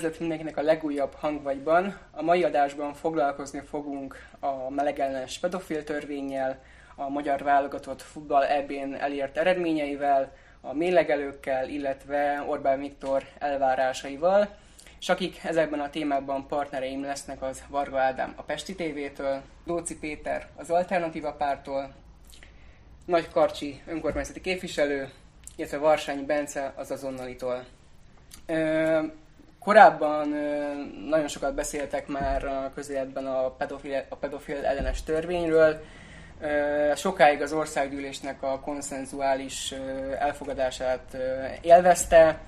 Üdvözlet mindenkinek a legújabb hangvagyban. A mai adásban foglalkozni fogunk a melegellenes pedofil törvényel, a magyar válogatott futball ebén elért eredményeivel, a mélegelőkkel, illetve Orbán Viktor elvárásaival. És akik ezekben a témákban partnereim lesznek, az Varga Ádám a Pesti TV-től, Lóci Péter az Alternatíva Pártól, Nagy Karcsi önkormányzati képviselő, illetve Varsányi Bence az Azonnalitól. Korábban nagyon sokat beszéltek már a közéletben a pedofil, a pedofil ellenes törvényről. Sokáig az országgyűlésnek a konszenzuális elfogadását élvezte,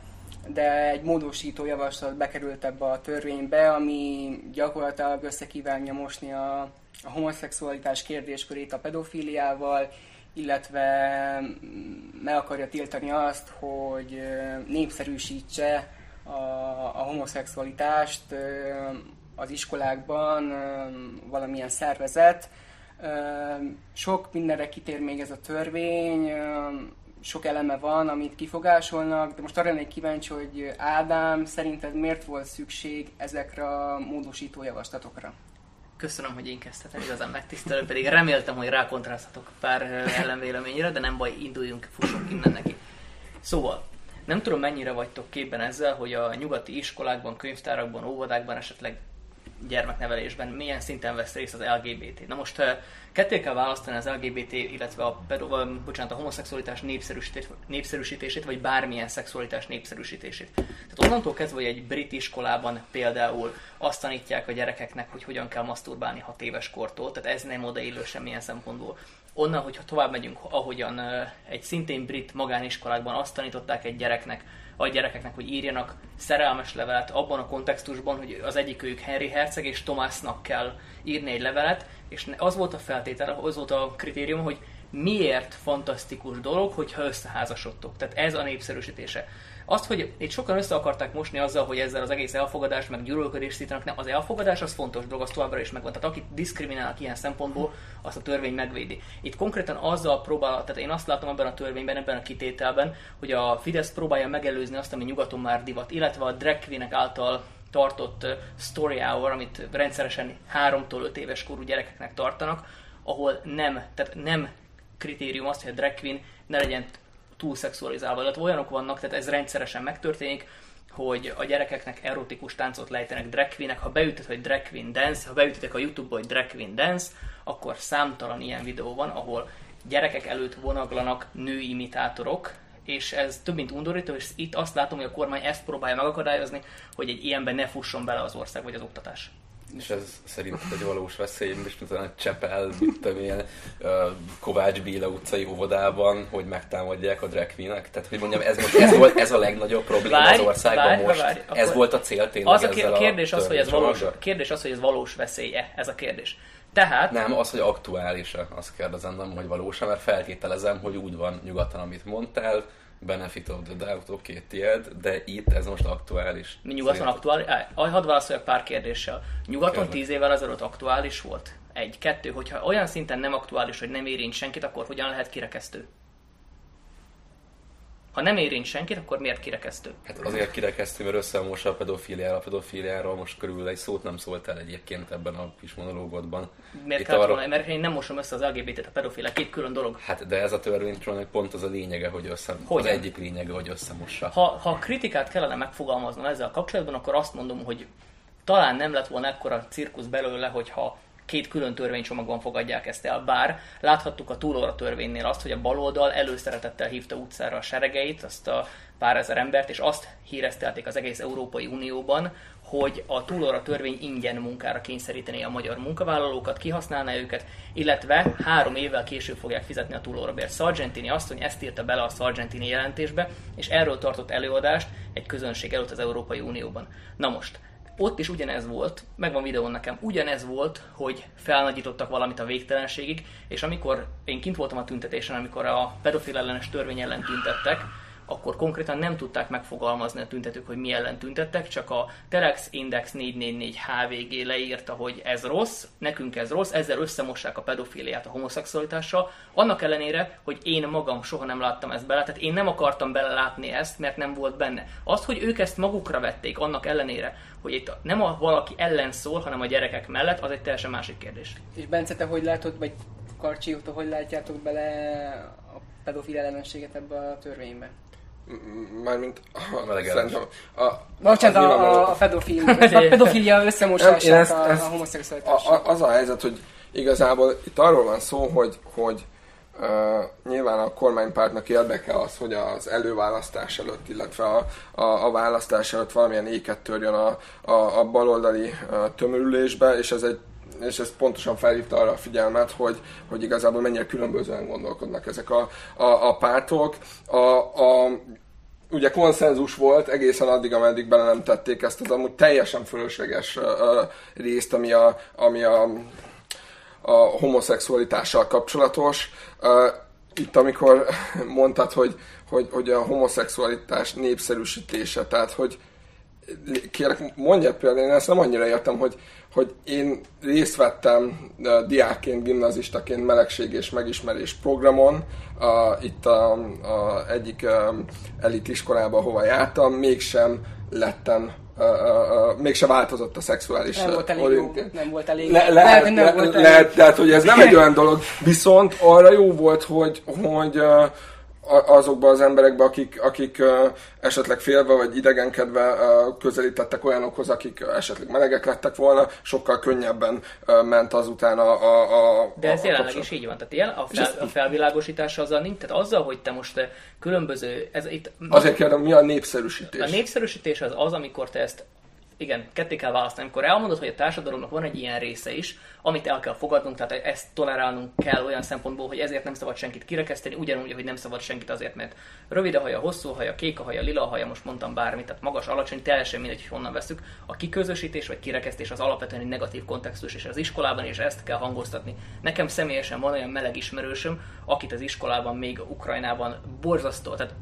de egy módosító javaslat bekerült ebbe a törvénybe, ami gyakorlatilag összekívánja mosni a, a homoszexualitás kérdéskörét a pedofíliával, illetve meg akarja tiltani azt, hogy népszerűsítse a, a homoszexualitást az iskolákban valamilyen szervezet. Sok mindenre kitér még ez a törvény, sok eleme van, amit kifogásolnak, de most arra lennék kíváncsi, hogy Ádám, szerinted miért volt szükség ezekre a módosító javaslatokra? Köszönöm, hogy én kezdhetem, igazán megtisztelő, pedig reméltem, hogy rákontrázhatok pár ellenvéleményre, de nem baj, induljunk, fussunk innen neki. Szóval, nem tudom mennyire vagytok képben ezzel, hogy a nyugati iskolákban, könyvtárakban, óvodákban, esetleg gyermeknevelésben milyen szinten vesz részt az LGBT. Na most ketté kell választani az LGBT, illetve a, pedo, bocsánat, a homoszexualitás népszerűsítését, népszerűsítését, vagy bármilyen szexualitás népszerűsítését. Tehát onnantól kezdve, hogy egy brit iskolában például azt tanítják a gyerekeknek, hogy hogyan kell maszturbálni hat éves kortól, tehát ez nem odaillő semmilyen szempontból. Onnan, hogyha tovább megyünk, ahogyan egy szintén brit magániskolában azt tanították egy gyereknek, a gyerekeknek, hogy írjanak szerelmes levelet abban a kontextusban, hogy az egyik ők Henry Herceg és Tomásnak kell írni egy levelet, és az volt a feltétel, az volt a kritérium, hogy miért fantasztikus dolog, hogyha összeházasodtok. Tehát ez a népszerűsítése. Azt, hogy itt sokan össze akarták mosni azzal, hogy ezzel az egész elfogadás, meg gyűlölködés szítanak, nem, az elfogadás az fontos dolog, az továbbra is megvan. Tehát akit diszkriminálnak ilyen szempontból, azt a törvény megvédi. Itt konkrétan azzal próbál, tehát én azt látom ebben a törvényben, ebben a kitételben, hogy a Fidesz próbálja megelőzni azt, ami nyugaton már divat, illetve a drag által tartott story hour, amit rendszeresen 3-tól 5 éves korú gyerekeknek tartanak, ahol nem, tehát nem kritérium az, hogy a drag queen ne legyen túl szexualizálva. Tehát olyanok vannak, tehát ez rendszeresen megtörténik, hogy a gyerekeknek erotikus táncot lejtenek drag queen Ha beütött, hogy drag queen dance, ha beütöttek a YouTube-ba, hogy drag queen dance, akkor számtalan ilyen videó van, ahol gyerekek előtt vonaglanak női imitátorok, és ez több mint undorító, és itt azt látom, hogy a kormány ezt próbálja megakadályozni, hogy egy ilyenben ne fusson bele az ország vagy az oktatás. És ez szerint egy valós veszély, és mint a Csepel, tudom, ilyen uh, Kovács Béla utcai óvodában, hogy megtámadják a drag queen-ek. Tehát, hogy mondjam, ez, most, ez, volt, ez a legnagyobb probléma várj, az országban várj, most. Várj, ez volt a cél tényleg az a, a kérdés, az, hogy ez valós, kérdés az, hogy ez valós veszélye, ez a kérdés. Tehát... Nem, az, hogy aktuális-e, azt kérdezem, nem, hogy valós mert feltételezem, hogy úgy van nyugaton, amit mondtál, benefit of the doubt, oké, okay, tiéd, de itt ez most aktuális. Nyugaton aktuális? Hadd válaszoljak pár kérdéssel. Nyugaton tíz évvel ezelőtt aktuális volt? Egy, kettő, hogyha olyan szinten nem aktuális, hogy nem érint senkit, akkor hogyan lehet kirekesztő? Ha nem érint senkit, akkor miért kirekesztő? Hát azért kirekesztő, mert összemossa a pedofiliára. A pedofiliáról most körül egy szót nem szóltál egyébként ebben a kis monológodban. Miért kellett arra... volna? Mert én nem mosom össze az LGBT-t, a pedofilát, két külön dolog. Hát de ez a törvény pont az a lényege, hogy össze... Hogy? Az egyik lényege, hogy összemossa. Ha, ha kritikát kellene megfogalmaznom ezzel a kapcsolatban, akkor azt mondom, hogy talán nem lett volna ekkora cirkusz belőle, hogyha két külön törvénycsomagban fogadják ezt el, bár láthattuk a túlóra törvénynél azt, hogy a baloldal előszeretettel hívta utcára a seregeit, azt a pár ezer embert, és azt híreztelték az egész Európai Unióban, hogy a túlóra törvény ingyen munkára kényszerítené a magyar munkavállalókat, kihasználná őket, illetve három évvel később fogják fizetni a túlóra bért. Sargentini hogy ezt írta bele a Sargentini jelentésbe, és erről tartott előadást egy közönség előtt az Európai Unióban. Na most, ott is ugyanez volt, megvan videón nekem, ugyanez volt, hogy felnagyítottak valamit a végtelenségig, és amikor én kint voltam a tüntetésen, amikor a pedofil ellenes törvény ellen tüntettek, akkor konkrétan nem tudták megfogalmazni a tüntetők, hogy mi ellen tüntettek, csak a Telex Index 444 HVG leírta, hogy ez rossz, nekünk ez rossz, ezzel összemossák a pedofiliát a homoszexualitással, annak ellenére, hogy én magam soha nem láttam ezt bele, tehát én nem akartam belelátni ezt, mert nem volt benne. Azt, hogy ők ezt magukra vették, annak ellenére, hogy itt nem a valaki ellen szól, hanem a gyerekek mellett, az egy teljesen másik kérdés. És Bence, te hogy látod, vagy Karcsi, hogy látjátok bele a pedofil ellenességet ebbe a törvénybe? Mármint a legelős. A, Bocsánat, a, a, pedofil, a pedofilia összemosását ezt, a, a homoszexualitás. Az a helyzet, hogy igazából itt arról van szó, hogy, hogy uh, nyilván a kormánypártnak érdeke az, hogy az előválasztás előtt, illetve a, a, a választás előtt valamilyen éket törjön a, a, a baloldali uh, tömörülésbe, és ez egy és ez pontosan felhívta arra a figyelmet, hogy, hogy igazából mennyire különbözően gondolkodnak ezek a, a, a pártok. A, a, ugye konszenzus volt egészen addig, ameddig bele nem tették ezt az amúgy teljesen fölösleges uh, részt, ami a, ami a, a homoszexualitással kapcsolatos. Uh, itt amikor mondtad, hogy, hogy, hogy a homoszexualitás népszerűsítése, tehát hogy kérlek, mondja például, én ezt nem annyira értem, hogy, hogy én részt vettem uh, diákként, gimnazistaként melegség és megismerés programon, uh, itt a, a egyik uh, elitiskolába, hova jártam, mégsem lettem Uh, uh, uh, mégse változott a szexuális nem volt elég jó, nem volt elég le, le, lehet, nem le, volt elég. lehet, tehát hogy ez nem egy olyan dolog, viszont arra jó volt, hogy, hogy uh, azokba az emberekbe, akik, akik uh, esetleg félve vagy idegenkedve uh, közelítettek olyanokhoz, akik esetleg melegek lettek volna, sokkal könnyebben uh, ment azután a, a, a De ez a jelenleg is így van. Tehát jel, a, fel, a felvilágosítás azzal nincs, tehát azzal, hogy te most különböző... Ez itt, Azért kérdem, mi a népszerűsítés? A népszerűsítés az az, amikor te ezt igen, ketté kell választani. Amikor elmondod, hogy a társadalomnak van egy ilyen része is, amit el kell fogadnunk, tehát ezt tolerálnunk kell olyan szempontból, hogy ezért nem szabad senkit kirekeszteni, ugyanúgy, hogy nem szabad senkit azért, mert rövid a haja, hosszú a haja, kék a haja, lila a haja, most mondtam bármit, tehát magas, alacsony, teljesen mindegy, hogy honnan veszük. A kiközösítés vagy kirekesztés az alapvetően egy negatív kontextus, és az iskolában is ezt kell hangoztatni. Nekem személyesen van olyan meleg ismerősöm, akit az iskolában még Ukrajnában borzasztó, tehát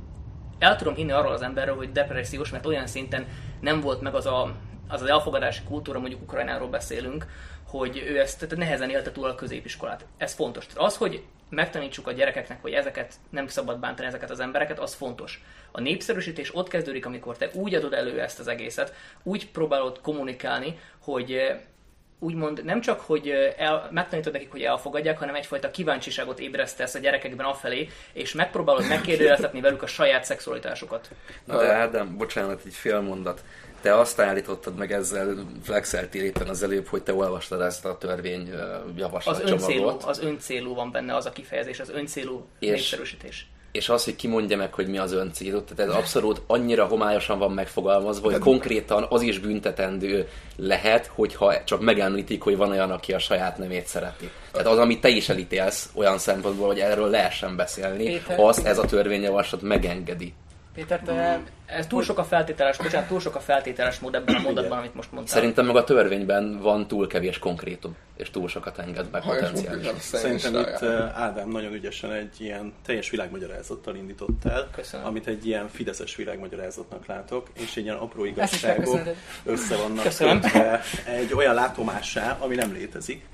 el tudom hinni arról az emberről, hogy depressziós, mert olyan szinten nem volt meg az a, az, az elfogadási kultúra, mondjuk Ukrajnáról beszélünk, hogy ő ezt tehát nehezen élte túl a középiskolát. Ez fontos. Tehát az, hogy megtanítsuk a gyerekeknek, hogy ezeket nem szabad bántani ezeket az embereket, az fontos. A népszerűsítés ott kezdődik, amikor te úgy adod elő ezt az egészet, úgy próbálod kommunikálni, hogy úgymond nem csak, hogy el, megtanítod nekik, hogy elfogadják, hanem egyfajta kíváncsiságot ébresztesz a gyerekekben afelé, és megpróbálod megkérdőjeleztetni velük a saját szexualitásukat. Na de Ádám, bocsánat, egy fél mondat. Te azt állítottad meg ezzel, flexeltél éppen az előbb, hogy te olvastad ezt a törvény javaslatcsomagot. Az öncélú, az öncélú van benne az a kifejezés, az öncélú és, népszerűsítés és az, hogy kimondja meg, hogy mi az ön célod, tehát ez abszolút annyira homályosan van megfogalmazva, hogy konkrétan az is büntetendő lehet, hogyha csak megemlítik, hogy van olyan, aki a saját nemét szereti. Tehát az, amit te is elítélsz olyan szempontból, hogy erről lehessen beszélni, Péter, azt ez a törvényjavaslat megengedi. Péter, te ez túl sok a feltételes, bocsánat, túl sok a feltételes mód ebben a mondatban, amit most mondtál. Szerintem meg a törvényben van túl kevés konkrétum, és túl sokat enged meg potenciálisan. Szerintem itt Ádám nagyon ügyesen egy ilyen teljes világmagyarázattal indított el, Köszönöm. amit egy ilyen fideszes világmagyarázatnak látok, és egy ilyen apró igazságok össze vannak egy olyan látomássá, ami nem létezik.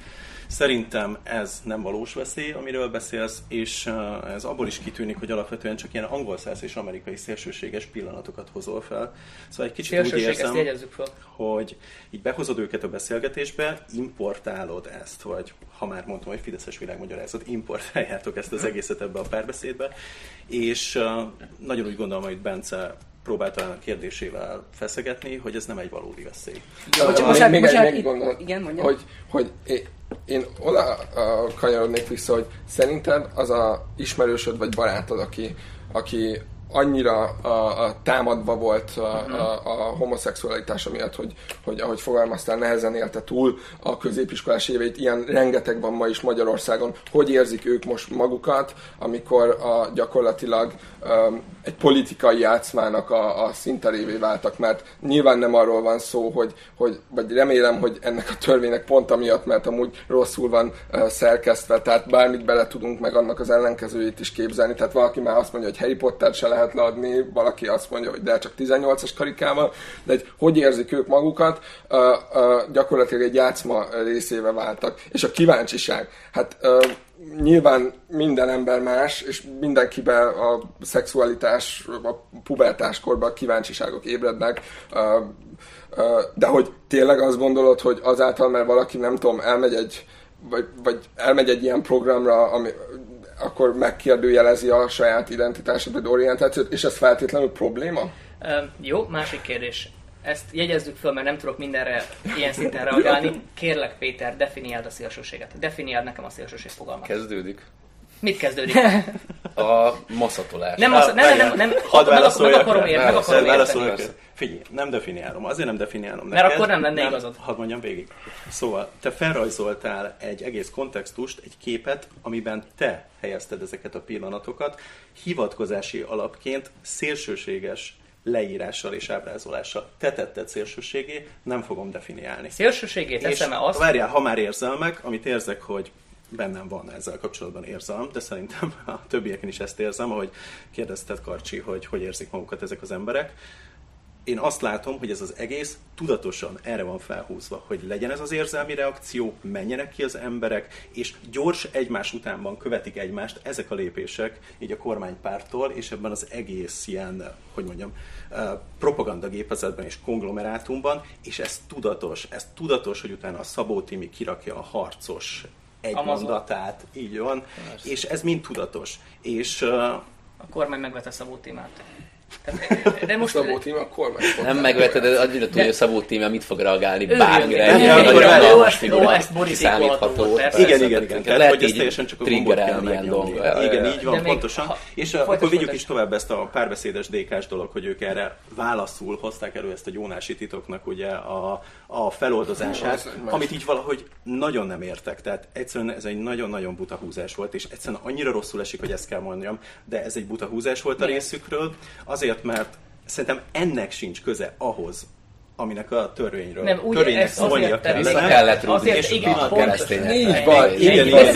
Szerintem ez nem valós veszély, amiről beszélsz, és ez abból is kitűnik, hogy alapvetően csak ilyen angol száz és amerikai szélsőséges pillanatokat hozol fel. Szóval egy kicsit úgy érzem, fel. hogy így behozod őket a beszélgetésbe, importálod ezt, vagy ha már mondtam, hogy Fideszes világmagyarázat, importáljátok ezt az egészet ebbe a párbeszédbe, és nagyon úgy gondolom, hogy Bence próbálta a kérdésével feszegetni, hogy ez nem egy valódi veszély. Ja, bocsánat, még, bocsánat, még, még gondol, igen, mondjam. Hogy, hogy én oda kanyarodnék vissza, hogy szerinted az a ismerősöd vagy barátod, aki, aki annyira a, a támadva volt a, a, a homoszexualitása miatt, hogy, hogy ahogy fogalmaztál, nehezen élte túl a középiskolás éveit. Ilyen rengeteg van ma is Magyarországon. Hogy érzik ők most magukat, amikor a, gyakorlatilag um, egy politikai játszmának a, a szinterévé váltak, mert nyilván nem arról van szó, hogy, hogy vagy remélem, hogy ennek a törvénynek pont amiatt, mert amúgy rosszul van uh, szerkesztve, tehát bármit bele tudunk meg annak az ellenkezőjét is képzelni. Tehát valaki már azt mondja, hogy Harry Potter se lehet leadni, valaki azt mondja, hogy de csak 18-as karikával, de egy, hogy érzik ők magukat, uh, uh, gyakorlatilag egy játszma részébe váltak. És a kíváncsiság, hát uh, nyilván minden ember más, és mindenkiben a szexualitás, a pubertáskorban kíváncsiságok ébrednek, de hogy tényleg azt gondolod, hogy azáltal, mert valaki nem tudom, elmegy egy, vagy, vagy elmegy egy ilyen programra, ami, akkor megkérdőjelezi a saját identitását, vagy orientációt, és ez feltétlenül probléma? Uh, jó, másik kérdés. Ezt jegyezzük föl, mert nem tudok mindenre ilyen szinten reagálni. Kérlek, Péter, definiáld a szélsőséget. Definiáld nekem a szélsőség fogalmat. Kezdődik. Mit kezdődik? A maszatolás. Nem, masza, nem, nem, nem, Hadd meg, akarom érteni, meg akarom érteni. Figyelj, nem definiálom. Azért nem definiálom neked. Mert akkor nem lenne nem, igazad. Hadd mondjam végig. Szóval, te felrajzoltál egy egész kontextust, egy képet, amiben te helyezted ezeket a pillanatokat, hivatkozási alapként szélsőséges leírással és ábrázolással. Te tetted szélsőségé, nem fogom definiálni. Szélsőségé teszem-e azt? Várjál, ha már érzelmek, amit érzek, hogy bennem van ezzel kapcsolatban érzem, de szerintem a többieken is ezt érzem, ahogy kérdezted Karcsi, hogy hogy érzik magukat ezek az emberek. Én azt látom, hogy ez az egész tudatosan erre van felhúzva, hogy legyen ez az érzelmi reakció, menjenek ki az emberek, és gyors egymás utánban követik egymást ezek a lépések, így a kormánypártól, és ebben az egész ilyen, hogy mondjam, propagandagépezetben és konglomerátumban, és ez tudatos, ez tudatos, hogy utána a Szabó Timi kirakja a harcos egy Amazon. mondatát, így van, Persze. és ez mind tudatos. És, a kormány megvette Szabó Timát. De most Szabó Tíma a kormány. Nem megveted, de annyira tudja, hogy Szabó Tíma mit fog reagálni bármire. Nagyon most figura, kiszámítható. Igen, igen, igen. Tehát, hogy ez teljesen csak a triggerelni ilyen dolgok. Igen, így van, pontosan. És akkor vigyük is tovább ezt a párbeszédes DK-s dolog, hogy ők erre válaszul hozták elő ezt a Jónási titoknak ugye a, a feloldozását, amit így valahogy nagyon nem értek. Tehát egyszerűen ez egy nagyon-nagyon buta húzás volt, és egyszerűen annyira rosszul esik, hogy ezt kell mondjam, de ez egy buta húzás volt a részükről. Azért, mert szerintem ennek sincs köze ahhoz, aminek a törvényről, nem, úgy, törvénynek szólnia kellene. Vissza kellett rúgni, és igen, keresztények. Így van, igen, igen.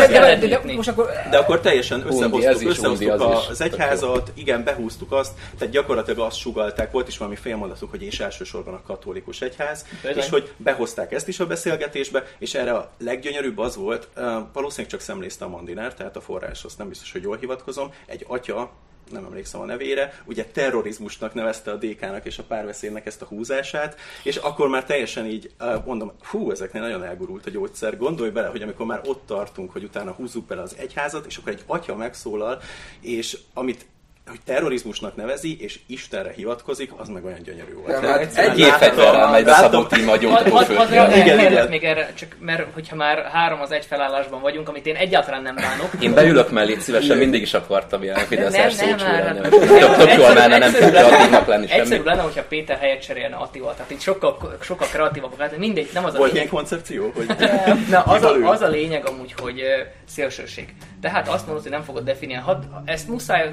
De akkor teljesen összehoztuk, összehoztuk az egyházat, igen, behúztuk azt, tehát gyakorlatilag azt sugalták, volt is valami félmondatuk, hogy és elsősorban a katolikus egyház, és hogy behozták ezt is a beszélgetésbe, és erre a leggyönyörűbb az volt, valószínűleg csak szemlézte a Mandinár, tehát a forráshoz nem biztos, hogy jól hivatkozom, egy atya nem emlékszem a nevére, ugye terrorizmusnak nevezte a DK-nak és a párbeszédnek ezt a húzását, és akkor már teljesen így mondom, hú, ezeknél nagyon elgurult a gyógyszer. Gondolj bele, hogy amikor már ott tartunk, hogy utána húzzuk bele az egyházat, és akkor egy atya megszólal, és amit hogy terrorizmusnak nevezi, és Istenre hivatkozik, az meg olyan gyönyörű volt. Nem, hát egy évfegyverrel megy be Szabó Tíma igen. még erre, csak mert hogyha már három az egy felállásban vagyunk, amit én egyáltalán nem bánok. Én beülök mellé szívesen, mindig is akartam ilyen Fideszes szócsú lenni. Tök jól menne, nem kreatívnak lenni semmi. Egyszerűbb lenne, hogyha Péter helyet cserélne Attival. Tehát itt sokkal, sokkal kreatívabb, mindegy, nem az a Volt ilyen koncepció? Hogy Na, az, a, az a lényeg amúgy, hogy szélsőség. Tehát azt mondod, hogy nem fogod definiálni. Ezt muszáj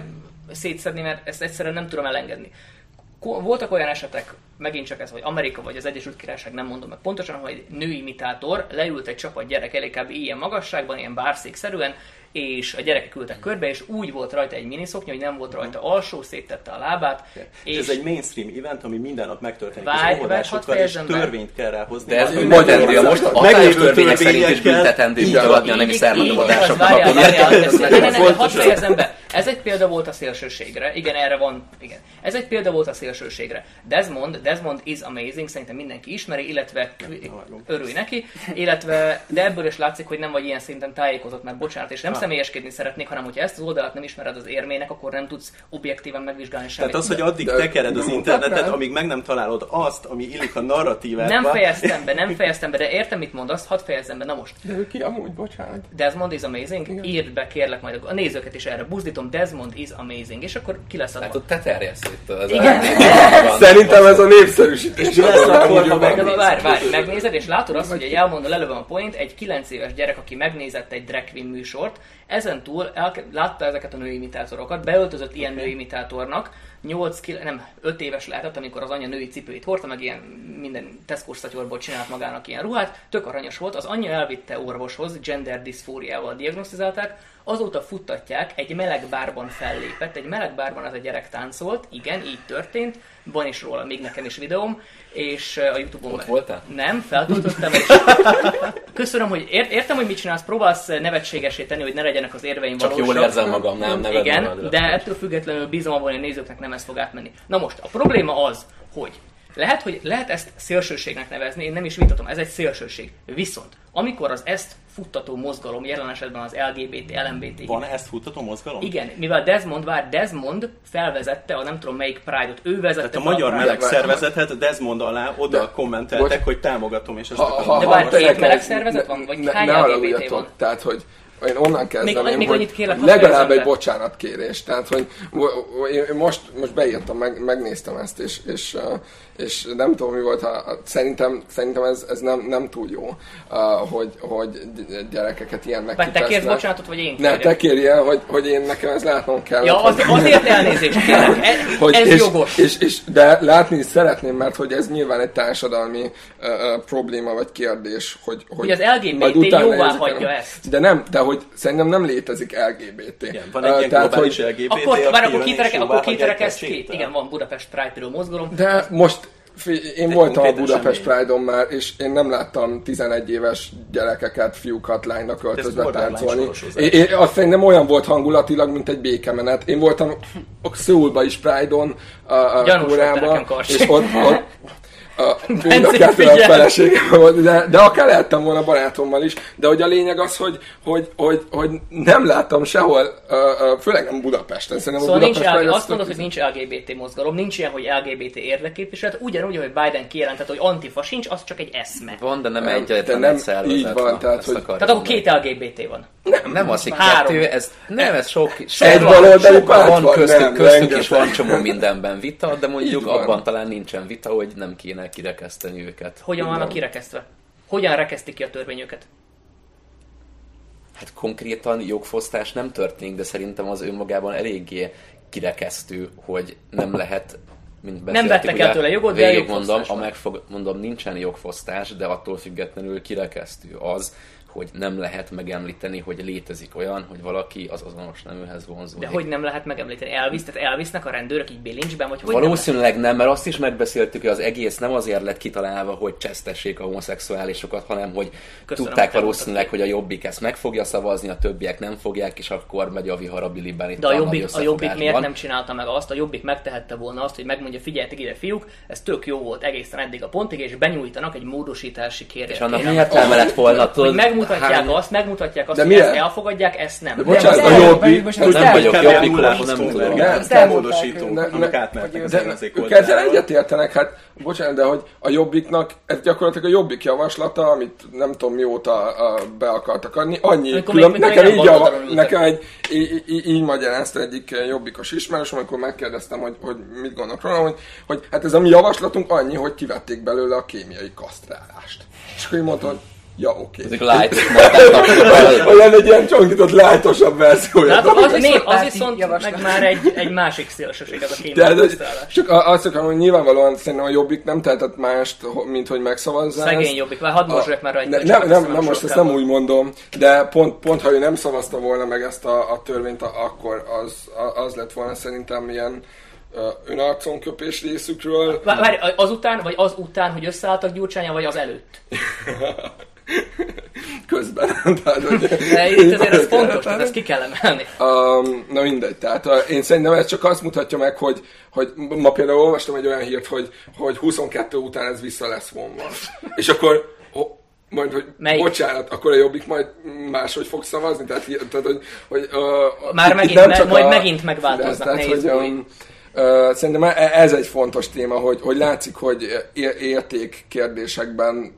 szétszedni, mert ezt egyszerűen nem tudom elengedni. Voltak olyan esetek, megint csak ez, hogy Amerika vagy az Egyesült Királyság, nem mondom meg pontosan, hogy egy nőimitátor leült egy csapat gyerek elég ilyen magasságban, ilyen bárszékszerűen, és a gyerekek ültek körbe, és úgy volt rajta egy miniszoknya, hogy nem volt rajta alsó, széttette a lábát. És, és ez egy mainstream event, ami minden nap megtörténik várj, az óvodásokkal, és törvényt kell ráhozni. De ez modern, most a hatályos törvények szerint is büntetendő mutogatni a nemi szermadóadásokat. Hadd fejezem be. Ez egy példa volt a szélsőségre. Igen, erre van. Igen. Ez egy példa volt a szélsőségre. Desmond, Desmond is amazing, szerintem mindenki ismeri, illetve örülj neki, illetve, de ebből is látszik, hogy nem vagy ilyen szinten tájékozott, mert bocsánat, és nem. Személyeskedni szeretnék, hanem hogyha ezt az oldalt nem ismered az érmének, akkor nem tudsz objektíven megvizsgálni semmit. Tehát az, hogy addig tekered az internetet, amíg meg nem találod azt, ami illik a narratívába. Nem fejeztem be, nem fejeztem be, de értem, mit mondasz, hadd fejezzem be, na most. De ő ki amúgy, bocsánat. Desmond is amazing, Igen. írd be kérlek majd a nézőket is erre, buzdítom, Desmond is amazing, és akkor ki lesz a Hát ott te terjesz itt az Igen. Szerintem ez a népszerűsítés. Mi lesz akkor, ha meg... Várj, várj, megnézed, és látod azt, hogy egy elmondó lelövöm a point, egy 9 éves gyerek, aki megnézett egy drag queen műsort, ezen túl látta ezeket a nőimitátorokat, beöltözött ilyen nőimitátornak, 8, 9, nem, 5 éves lehetett, amikor az anya női cipőit hordta, meg ilyen minden szatyorból csinált magának ilyen ruhát, tök aranyos volt, az anyja elvitte orvoshoz, gender diszfóriával diagnosztizálták, azóta futtatják, egy meleg bárban fellépett, egy meleg bárban az a gyerek táncolt, igen, így történt, van is róla még nekem is videóm, és a Youtube-on... Ott voltál? Nem, feltöltöttem, és köszönöm, hogy ért, értem, hogy mit csinálsz, próbálsz nevetségesé tenni, hogy ne legyenek az érveim Csak valósak. jól érzem magam, nem, neved Igen, magadra. de ettől függetlenül bízom abban, hogy a nézőknek nem ez fog átmenni. Na most, a probléma az, hogy lehet, hogy lehet ezt szélsőségnek nevezni, én nem is vitatom, ez egy szélsőség. Viszont, amikor az ezt futtató mozgalom, jelen esetben az LGBT, LMBT. Van ezt futtató mozgalom? Igen, mivel Desmond vár, Desmond felvezette a nem tudom melyik Pride-ot, ő vezette. Tehát a magyar a meleg szervezetet Desmond alá oda de, kommenteltek, bocs, hogy támogatom, és ezt ha, ha, De vár, két meleg szervezet van, vagy ne, hány LGBT van? Tehát, hogy én onnan kezdeném, még, hogy kérlek, legalább egy bocsánatkérés. Tehát, hogy én most, most beírtam, meg, megnéztem ezt, és, és, és nem tudom, mi volt, ha, szerintem, szerintem ez, ez nem, nem túl jó, hogy, hogy gyerekeket ilyen. Vagy te kérsz bocsánatot, vagy én kérjek? Ne, te kérjél, hogy, hogy én nekem ezt látnom kell. Ja, az, azért elnézést kérek, e, hogy, ez és, jogos. És, és, de látni is szeretném, mert hogy ez nyilván egy társadalmi uh, probléma vagy kérdés, hogy, hogy, hogy az LGBT jóvá hagyja ezt. De nem, de hogy szerintem nem létezik LGBT. Igen, van egy ilyen Tehát, hogy LGBT, akkor, már akkor kiterek, akkor kiterekesz két. Igen, van Budapest Pride mozgalom. De most én voltam a Budapest Pride-on már, és én nem láttam 11 éves gyerekeket, fiúkat, lánynak öltözve táncolni. Én, én, azt szerintem olyan volt hangulatilag, mint egy békemenet. Én voltam Szőulba is Pride-on, a, a Kórában, és ott, ott a, a feleségem volt, de, de akár lehettem volna barátommal is, de hogy a lényeg az, hogy, hogy, hogy, hogy nem láttam sehol, főleg nem Budapesten. Szerintem szóval a Budapest nincs, azt mondod, hogy nincs LGBT mozgalom, nincs ilyen, hogy LGBT érdekképviselet, ugyanúgy, hogy Biden kijelentett, hogy antifa sincs, az csak egy eszme. Van, de nem, nem egyetlen nem, így van. van tehát, hogy, tehát akkor két LGBT van. Nem, nem az, hogy kettő, ez, nem, ez sok, sok egy baloldali párt van, köztük, nem, köztük is van csomó mindenben vita, de mondjuk abban talán nincsen vita, hogy nem kéne kirekeszteni őket. Hogyan vannak kirekesztve? Hogyan rekesztik ki a törvény őket? Hát konkrétan jogfosztás nem történik, de szerintem az önmagában eléggé kirekesztő, hogy nem lehet mint nem vettek el tőle jogot, de mondom, a megfog, mondom, nincsen jogfosztás, de attól függetlenül kirekesztő az, hogy nem lehet megemlíteni, hogy létezik olyan, hogy valaki az azonos neműhez vonzódik. De hogy nem lehet megemlíteni? Elvisz, tehát elvisznek a rendőrök így bilincsben, vagy hogy Valószínűleg nem, nem, mert azt is megbeszéltük, hogy az egész nem azért lett kitalálva, hogy csesztessék a homoszexuálisokat, hanem hogy Köszönöm, tudták valószínűleg, hogy a jobbik ezt meg fogja szavazni, a többiek nem fogják, és akkor megy a vihar a biliben itt De a jobbik, a jobbik miért nem csinálta meg azt? A jobbik megtehette volna azt, hogy megmondja, figyeljetek ide fiúk, ez tök jó volt egészen eddig a pontig, és benyújtanak egy módosítási kérést. És annak miért lett volna, tudod, megmutatják hány... azt, megmutatják azt, de hogy ezt elfogadják, ezt nem. De bocsánat, a jobbik, nem vagyok jobbikos, nem tudom. Nem módosítunk, amik átmentek az ellenzék Ők ezzel egyetértenek, hát bocsánat, de hogy a jobbiknak, ez gyakorlatilag a jobbik javaslata, amit nem tudom mióta be akartak adni, annyi külön, nekem így, nekem egy, így, magyarázta egyik jobbikos ismerős, amikor megkérdeztem, hogy, hogy mit gondolok róla, hogy, hogy hát ez a mi javaslatunk annyi, hogy kivették belőle a kémiai kasztrálást. És akkor mondta, hogy Ja, oké. Okay. Ezek light Olyan egy ilyen csonkított lájtosabb verziója. Hát az, az, né, az viszont meg már egy, egy másik szélsőség, ez a kémiai Csak azt akarom, hogy nyilvánvalóan szerintem a Jobbik nem tehetett mást, mint hogy megszavazzál. Szegény Jobbik, már hadd mosolyok már rajta. Nem, nem, nem, most ezt nem úgy mondom, de pont, pont ha ő nem szavazta volna meg ezt a, a törvényt, akkor az, az lett volna szerintem ilyen önarcon köpés részükről. Várj, azután, vagy az után, hogy összeálltak Gyurcsánya, vagy az előtt? Közben. tehát, hogy De itt azért ez fontos, tehát ezt ki kell emelni. Um, na mindegy, tehát uh, én szerintem ez csak azt mutatja meg, hogy, hogy ma például olvastam egy olyan hírt, hogy, hogy 22 után ez vissza lesz vonva. És akkor majd, hogy Melyik? bocsánat, akkor a Jobbik majd máshogy fog szavazni? Tehát, tehát hogy, hogy uh, Már megint, nem csak majd a, megint megváltoznak, tehát, hogy, um, Szerintem e- ez egy fontos téma, hogy, hogy látszik, hogy érték kérdésekben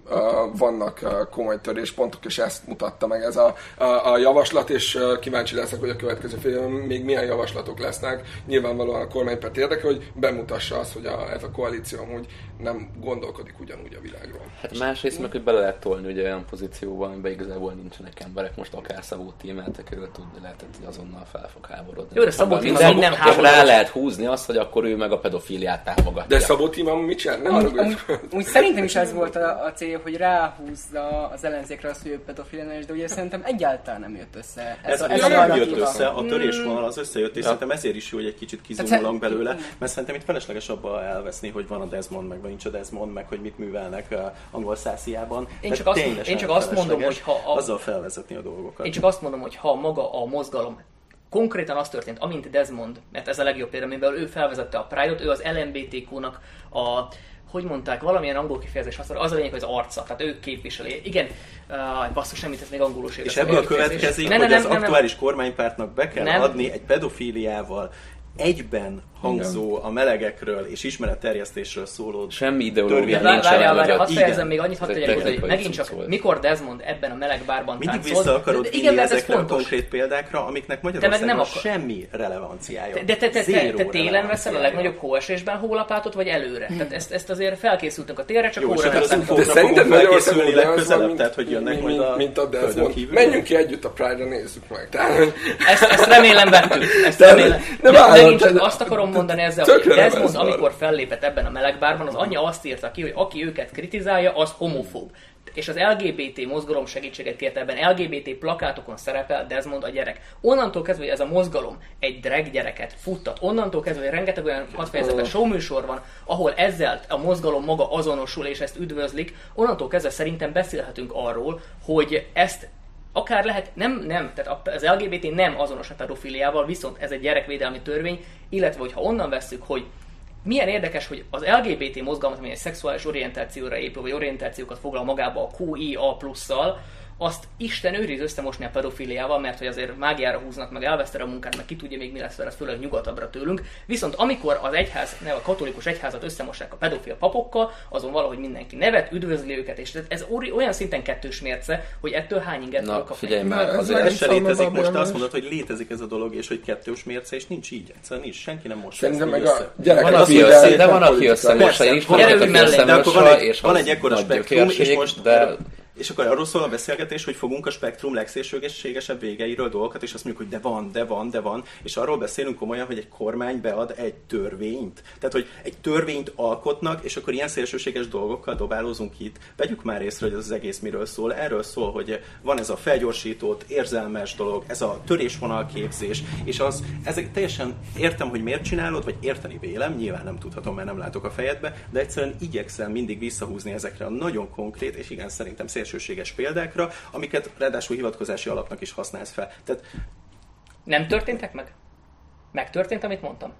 vannak komoly töréspontok, és ezt mutatta meg ez a, a, a javaslat, és kíváncsi leszek, hogy a következő fél még milyen javaslatok lesznek. Nyilvánvalóan a kormánypárt érdeke, hogy bemutassa azt, hogy a, ez a koalíció amúgy nem gondolkodik ugyanúgy a világról. Hát másrészt meg, hogy bele lehet tolni ugye olyan pozícióban, amiben igazából nincsenek emberek, most akár Szabó Tímeltek körül tudni lehetett, hogy azonnal fel fog háborodni. Jó, de Szabó Tímel nem háborodott. rá lehet húzni azt, hogy akkor ő meg a pedofiliát támogatja. De Szabó Tima mit csinál? Nem úgy, úgy, úgy, szerintem is ez volt a, a cél, hogy ráhúzza az ellenzékre azt, hogy ő pedofiliás, de ugye szerintem egyáltalán nem jött össze. Ez, ez, a, ez a nem jött össze, a törésvonal az összejött, és ja. szerintem ezért is jó, hogy egy kicsit kizumulunk belőle, mert szerintem itt felesleges abba elveszni, hogy van a Desmond, meg nincs a Desmond, meg hogy mit művelnek angol szásziában. Én csak, azt, én csak azt mondom, hogy ha a, azzal felvezetni a dolgokat. Én csak azt mondom, hogy ha maga a mozgalom konkrétan az történt, amint Desmond, mert ez a legjobb példa, amiben ő felvezette a Pride-ot, ő az LMBTQ-nak a hogy mondták, valamilyen angol kifejezés használ, az a lényeg, hogy az arca, tehát ő képviseli. Igen, uh, basszus, nem ez még angolul És ebből következik, ne, hogy ne, az nem, aktuális nem, kormánypártnak be kell nem. adni egy pedofíliával egyben hangzó a melegekről és ismeretterjesztésről szóló Semmi ideológia nincs. Várjál, várjál, hadd fejezem még annyit, hadd tegyek hogy megint csak volt. mikor Desmond ebben a meleg bárban Mindig vissza akarod de, igen, ezekre a konkrét példákra, amiknek Magyarországon nem akar... semmi relevanciája. De te, te, te, te télen veszel a legnagyobb hóesésben hólapátot, vagy előre? Tehát ezt, ezt azért felkészültünk a térre, csak hóra veszem. De szerintem Magyarországon legközelebb, tehát hogy jönnek majd a mint a Desmond. Menjünk ki együtt a Pride-ra, nézzük meg. Ezt remélem vettük. Ezt remélem. De megint csak azt akarom mondani ezzel, hogy Desmond, amikor fellépett ebben a melegbárban, az anyja azt írta ki, hogy aki őket kritizálja, az homofób. És az LGBT mozgalom segítséget kért ebben. LGBT plakátokon szerepel Desmond a gyerek. Onnantól kezdve, hogy ez a mozgalom egy drag gyereket futtat, onnantól kezdve, hogy rengeteg olyan hatfejezetes showműsor van, ahol ezzel a mozgalom maga azonosul és ezt üdvözlik, onnantól kezdve szerintem beszélhetünk arról, hogy ezt akár lehet, nem, nem, tehát az LGBT nem azonos a pedofiliával, viszont ez egy gyerekvédelmi törvény, illetve hogyha onnan veszük, hogy milyen érdekes, hogy az LGBT mozgalmat, ami egy szexuális orientációra épül, vagy orientációkat foglal magába a QIA plusszal, azt Isten őriz összemosni a pedofiliával, mert hogy azért mágiára húznak, meg elvesztere a munkát, meg ki tudja még mi lesz vele, főleg nyugatabbra tőlünk. Viszont amikor az egyház, ne a katolikus egyházat összemossák a pedofil papokkal, azon valahogy mindenki nevet, üdvözli őket, és ez olyan szinten kettős mérce, hogy ettől hány inget Na, kapni. figyelj már, azért ez se létezik, most. Azt mondod, hogy létezik ez a dolog, és hogy kettős mérce, és nincs így, egyszerűen nincs, senki nem most Szerintem meg a van, aki össze, de van, aki összemossa, én is van, aki összemossa, és van egy ekkora spektrum, és most de és akkor arról szól a beszélgetés, hogy fogunk a spektrum legszélsőségesebb végeiről dolgokat, és azt mondjuk, hogy de van, de van, de van, és arról beszélünk komolyan, hogy egy kormány bead egy törvényt. Tehát, hogy egy törvényt alkotnak, és akkor ilyen szélsőséges dolgokkal dobálózunk itt. Vegyük már észre, hogy ez az egész miről szól. Erről szól, hogy van ez a felgyorsított, érzelmes dolog, ez a törésvonalképzés, és az, ezek teljesen értem, hogy miért csinálod, vagy érteni vélem, nyilván nem tudhatom, mert nem látok a fejedbe, de egyszerűen igyekszem mindig visszahúzni ezekre a nagyon konkrét, és igen, szerintem szélső szélsőséges példákra, amiket ráadásul hivatkozási alapnak is használsz fel. Tehát... Nem történtek meg? Megtörtént, amit mondtam.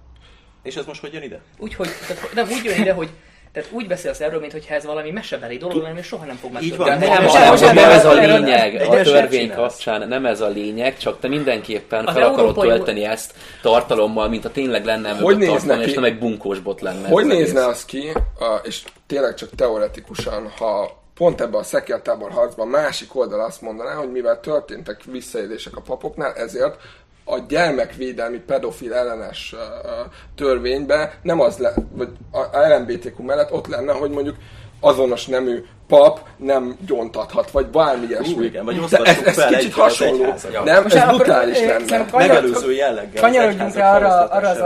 És ez most hogy jön ide? Úgy, hogy, tehát, nem úgy jön ide, hogy tehát úgy beszélsz erről, mintha ez valami mesebeli dolog lenne, és soha nem fog megtörténni. Nem, nem, nem, nem ez a lényeg a törvény kapcsán, nem ez a lényeg, csak te mindenképpen fel akarod tölteni ezt tartalommal, mint a tényleg lenne hogy tartalom, és nem egy bunkós bot lenne. Hogy nézne az ki, és tényleg csak teoretikusan, ha pont ebben a szekértábor harcban másik oldal azt mondaná, hogy mivel történtek visszaélések a papoknál, ezért a gyermekvédelmi pedofil ellenes törvénybe nem az le, vagy a LMBTQ mellett ott lenne, hogy mondjuk azonos nemű pap nem gyontathat, vagy bármi ilyesmi. igen, vagy ez, ez fel kicsit hasonló. Nem, ez brutális lenne. Megelőző jelleggel. Kanyarodjunk rá arra, arra az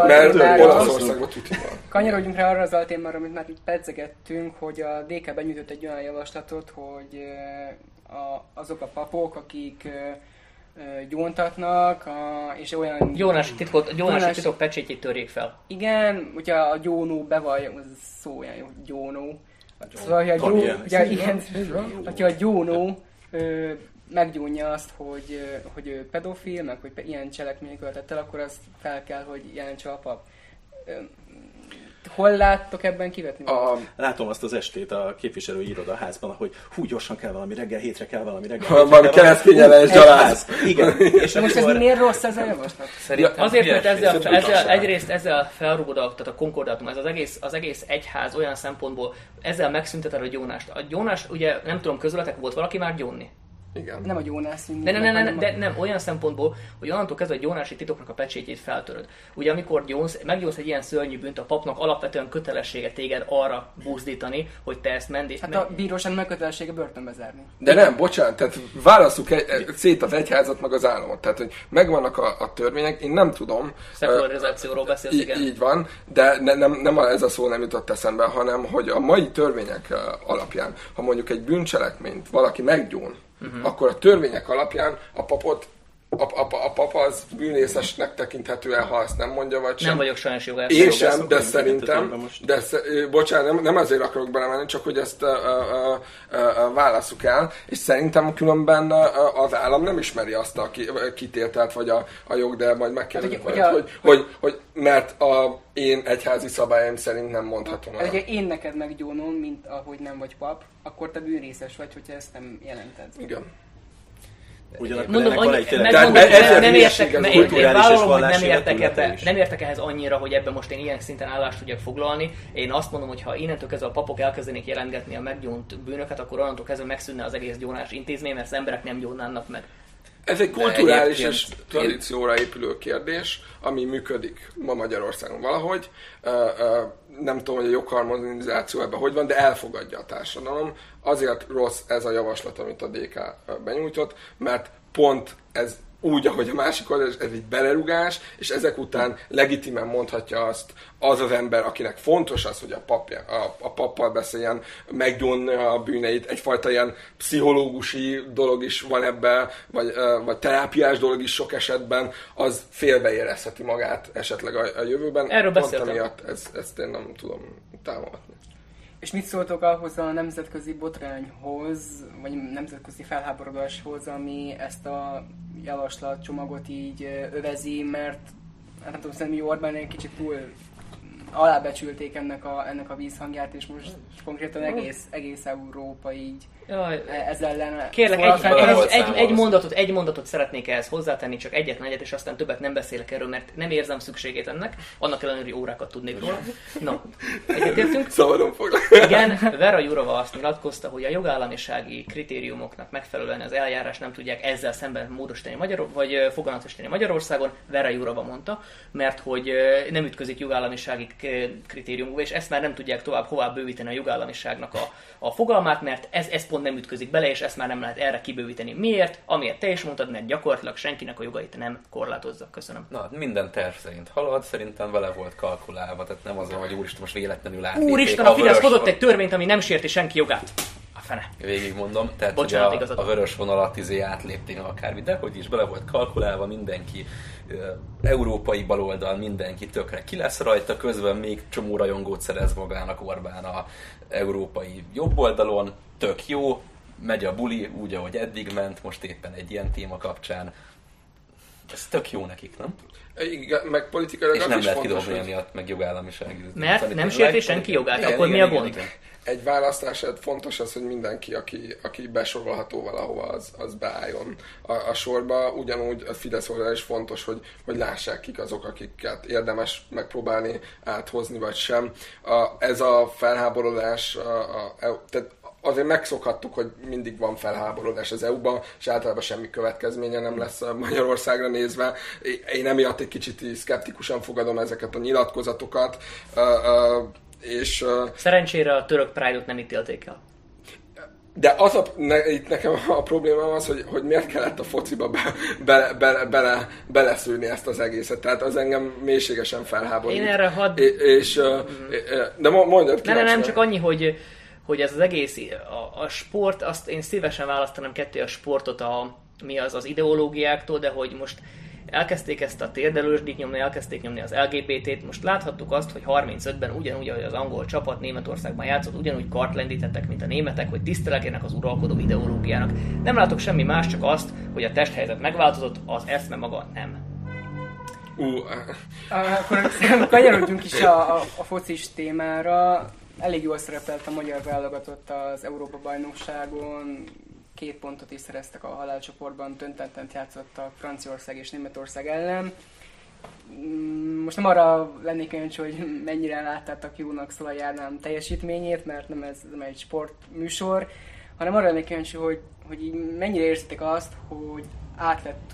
Olaszországban Kanyarodjunk rá arra az altémára, amit már itt pedzegettünk, hogy a DK benyújtott egy olyan javaslatot, hogy a, azok a papok, akik gyóntatnak, a, és olyan... Jónás titkot, Jónás, Jónás titok pecsétjét törjék fel. Igen, hogyha a gyónó bevallja, az szó olyan jó, gyónó, Szóval, hogy a, gyó, ugye, igen, hogyha a gyónó ö, meggyónja azt, hogy, hogy ő pedofil, meg hogy ilyen cselekmények követett el, akkor azt fel kell, hogy jelentse a pap. Hol láttok ebben kivetni? A... Látom azt az estét a képviselői irodaházban, hogy hú, gyorsan kell valami reggel, hétre kell valami reggel. Ha van keresztényelens gyaláz. Igen. És most ez miért rossz ez a javaslat? Szerintem azért, mert ezzel, ezzel, egyrészt ezzel felrugod a, tehát a konkordátum, ez az egész, az egész egyház olyan szempontból, ezzel megszünteted a gyónást. A gyónás, ugye nem tudom, közületek volt valaki már gyónni? Igen. Nem a Jónász De, nem, nem, nem, de nem, olyan szempontból, hogy onnantól kezdve a Jónási titoknak a pecsétjét feltöröd. Ugye amikor gyónsz, meggyónsz egy ilyen szörnyű bűnt, a papnak alapvetően kötelessége téged arra buzdítani, hogy te ezt mendi. Hát a bíróság meg kötelessége börtönbe zárni. De nem, bocsánat, tehát válaszuk egy, szét az egyházat meg az államot. Tehát, hogy megvannak a, a törvények, én nem tudom. Szekularizációról beszélsz, igen. Így van, de ne, nem, nem ez a szó nem jutott eszembe, hanem hogy a mai törvények alapján, ha mondjuk egy bűncselekményt valaki meggyón, uh-huh. akkor a törvények alapján a papot a, a, a papa az bűnészesnek tekinthető el, ha ezt nem mondja, vagy sem. Nem vagyok sajnos jogász. Én sem, de szerintem, de sz, bocsánat, nem, nem azért akarok belemenni, csak hogy ezt válaszuk el, és szerintem különben az állam nem ismeri azt a kitételt, vagy a, a jog, de majd megkérdezik, hát, hogy, hogy, hogy, hogy, hogy, mert a én egyházi szabályom szerint nem mondhatom el. Hát, én neked meggyónom, mint ahogy nem vagy pap, akkor te bűnrészes vagy, hogyha ezt nem jelented. Igen. Ugyanakkor Mondom, annyi, egy megmondom, nem, nem, értek, én, én vállalom, hogy nem értek, ebbe, nem értek ehhez annyira, hogy ebben most én ilyen szinten állást tudjak foglalni. Én azt mondom, hogy ha innentől kezdve a papok elkezdenék jelentgetni a meggyónt bűnöket, akkor onnantól kezdve megszűnne az egész gyónás intézmény, mert az emberek nem gyónnának meg. Ez egy kulturális és tradícióra épülő kérdés, ami működik ma Magyarországon valahogy. Nem tudom, hogy a jogharmonizáció ebben hogy van, de elfogadja a társadalom. Azért rossz ez a javaslat, amit a DK benyújtott, mert pont ez úgy, ahogy a másik oldal, ez egy belerugás, és ezek után legitimen mondhatja azt az az ember, akinek fontos az, hogy a, papja, a, a pappal beszéljen, meggyónja a bűneit, egyfajta ilyen pszichológusi dolog is van ebben, vagy, vagy terápiás dolog is sok esetben, az félbeérezheti magát esetleg a, a jövőben. Erről beszéltem. Emiatt ez, ezt én nem tudom támogatni. És mit szóltok ahhoz a nemzetközi botrányhoz, vagy nemzetközi felháborodáshoz, ami ezt a javaslatcsomagot így övezi, mert hát nem tudom, szerintem Orbán egy kicsit túl alábecsülték ennek a, ennek a vízhangját, és most konkrétan egész, egész Európa így Jaj, ez ellen. Kérlek, egy, egy, egy, egy, mondatot, egy mondatot szeretnék ehhez hozzátenni, csak egyetlen egyet, és aztán többet nem beszélek erről, mert nem érzem szükségét ennek, annak ellenére, hogy órákat tudnék róla. Na, egyetértünk? Szabadon foglak. Igen, Vera Jurova azt nyilatkozta, hogy a jogállamisági kritériumoknak megfelelően az eljárás nem tudják ezzel szemben módosítani Magyar, vagy foganatosítani Magyarországon. Vera Jurova mondta, mert hogy nem ütközik jogállamisági kritériumokba, és ezt már nem tudják tovább hová bővíteni a jogállamiságnak a, a fogalmát, mert ez, ez pont nem ütközik bele, és ezt már nem lehet erre kibővíteni. Miért? Amiért te is mondtad, mert gyakorlatilag senkinek a jogait nem korlátozza. Köszönöm. Na, minden terv szerint halad, szerintem vele volt kalkulálva, tehát nem az, hogy úristen most véletlenül át. Úristen, a Fidesz hozott egy törvényt, ami nem sérti senki jogát. A fene. Végig mondom, tehát Bocsánat, ugye a, a vörös vonalat izé átlépték akármi, de hogy is bele volt kalkulálva, mindenki európai baloldal, mindenki tökre ki lesz rajta, közben még csomó rajongót szerez magának Orbán a európai jobb oldalon, tök jó, megy a buli úgy, ahogy eddig ment, most éppen egy ilyen téma kapcsán. Ez tök jó nekik, nem? Igen, meg politikailag És nem lehet kidobni emiatt, meg jogállamiság. Mert nem sérti senki jogát, igen, akkor igen, mi a gond? Igen, Egy választás fontos az, hogy mindenki, aki, aki besorolható valahova, az, az beálljon a, a sorba. Ugyanúgy a Fidesz oldal is fontos, hogy, hogy lássák kik azok, akiket érdemes megpróbálni áthozni, vagy sem. A, ez a felháborodás, a, a, tehát azért megszokhattuk, hogy mindig van felháborodás az EU-ban, és általában semmi következménye nem lesz Magyarországra nézve. Én emiatt egy kicsit szkeptikusan fogadom ezeket a nyilatkozatokat. És, Szerencsére a török Pride-ot nem ítélték el. De az a, ne, itt nekem a problémám az, hogy, hogy miért kellett a fociba be, be, be, bele, beleszűrni ezt az egészet. Tehát az engem mélységesen felháborít. Én erre hadd... És, és, mm. De mondjad ki. Nem, nem, csak annyi, hogy hogy ez az egész, a, a sport, azt én szívesen választanám ketté a sportot a, mi az az ideológiáktól, de hogy most elkezdték ezt a térdelősdit nyomni, elkezdték nyomni az LGBT-t, most láthattuk azt, hogy 35-ben ugyanúgy, ahogy az angol csapat Németországban játszott, ugyanúgy kart lendítettek, mint a németek, hogy tisztelegjenek az uralkodó ideológiának. Nem látok semmi más, csak azt, hogy a testhelyzet megváltozott, az eszme maga nem. Uh. Akkor kanyarodjunk is a, a, a focis témára elég jól szerepelt a magyar válogatott az Európa bajnokságon, két pontot is szereztek a halálcsoportban, döntettent játszottak Franciaország és Németország ellen. Mm, most nem arra lennék kíváncsi, hogy mennyire láttátok jónak Szolaj Ádám teljesítményét, mert nem ez nem egy sportműsor, hanem arra lennék kíváncsi, hogy hogy mennyire érzitek azt, hogy át lett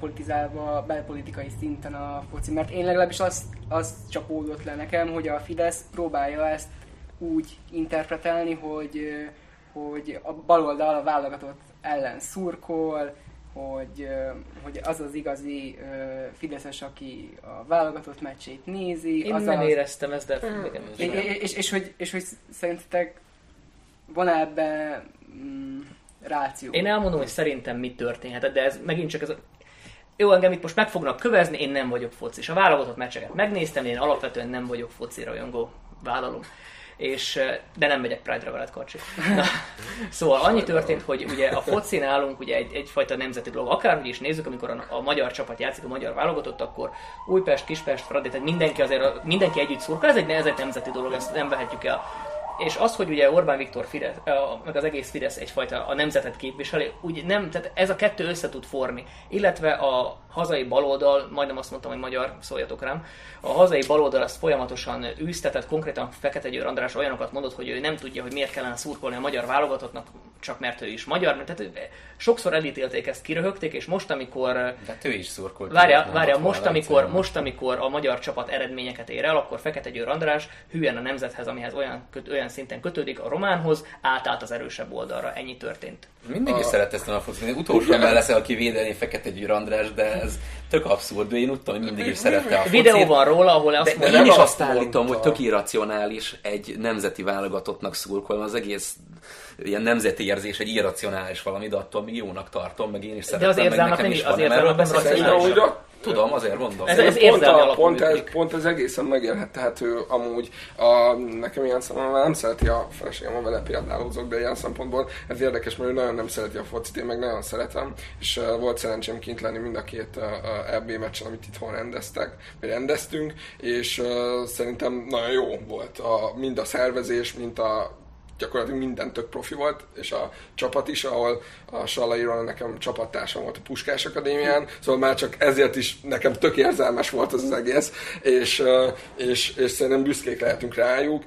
politizálva belpolitikai szinten a foci, mert én legalábbis azt, azt csapódott le nekem, hogy a Fidesz próbálja ezt úgy interpretálni, hogy, hogy a baloldal a válogatott ellen szurkol, hogy, hogy az az igazi Fideszes, aki a válogatott meccsét nézi. Én az nem az... éreztem ezt, de... Mm. És, és, és, és, hogy, és hogy szerintetek van ebben mm, ráció? Én elmondom, hogy szerintem mi történhetett, de ez megint csak ez a... Jó, engem itt most meg fognak kövezni, én nem vagyok foci. A válogatott meccseket megnéztem, én alapvetően nem vagyok foci rajongó, vállalom és, de nem megyek Pride-ra veled, Karcsi. Szóval annyi történt, hogy ugye a foci nálunk ugye egy, egyfajta nemzeti dolog. Akárhogy is nézzük, amikor a, a, magyar csapat játszik, a magyar válogatott, akkor Újpest, Kispest, Fradi, tehát mindenki azért, mindenki együtt szurkol, ez egy, ez egy nemzeti dolog, ezt nem vehetjük el és az, hogy ugye Orbán Viktor Fidesz, meg az egész Fidesz egyfajta a nemzetet képviseli, úgy nem, tehát ez a kettő össze tud forni. Illetve a hazai baloldal, majdnem azt mondtam, hogy magyar, szóljatok rám, a hazai baloldal azt folyamatosan űztetett, konkrétan Fekete Győr András olyanokat mondott, hogy ő nem tudja, hogy miért kellene szurkolni a magyar válogatottnak, csak mert ő is magyar. Tehát sokszor elítélték ezt, kiröhögték, és most, amikor... De ő is szurkolt. Várja, várja most, amikor, most, amikor a magyar csapat eredményeket ér el, akkor Fekete Győr András hülyen a nemzethez, amihez olyan, olyan szinten kötődik a románhoz, átállt az erősebb oldalra. Ennyi történt. Mindig is szeret ezt a focit. Utolsó ember leszel, aki védeni Fekete Győr András, de ez tök abszurd. Én tudtam, hogy mindig is szerette a focit. Videó van róla, ahol azt de, de én is azt állítom, hogy tök irracionális egy nemzeti válogatottnak szurkolni. Az egész ilyen nemzeti érzés, egy irracionális valami, de attól még jónak tartom, meg én is szeretem. De az érzelmek nem is, az érzelmek nem racionális. Tudom, azért mondom. Ez, ez pont, a, pont, ez, pont ez egészen megélhethető amúgy. A, nekem ilyen szempontból nem szereti a feleségem, a vele példálózok, de ilyen szempontból ez érdekes, mert ő nagyon nem szereti a focit, én meg nagyon szeretem, és uh, volt szerencsém kint lenni mind a két uh, uh, EB meccsen, amit itthon rendeztek, vagy rendeztünk, és uh, szerintem nagyon jó volt a, mind a szervezés, mind a gyakorlatilag minden tök profi volt, és a csapat is, ahol a Sallairól nekem csapattársam volt a Puskás Akadémián, szóval már csak ezért is nekem tök érzelmes volt az, az egész, és, és, és szerintem büszkék lehetünk rájuk,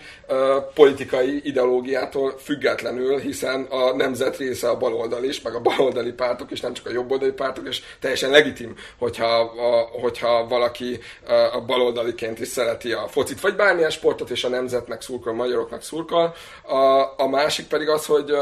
politikai ideológiától függetlenül, hiszen a nemzet része a baloldal is, meg a baloldali pártok is, nem csak a jobboldali pártok, és teljesen legitim, hogyha, hogyha valaki a baloldaliként is szereti a focit, vagy bármilyen sportot, és a nemzetnek szurkol, a magyaroknak szurkol. A, a másik pedig az, hogy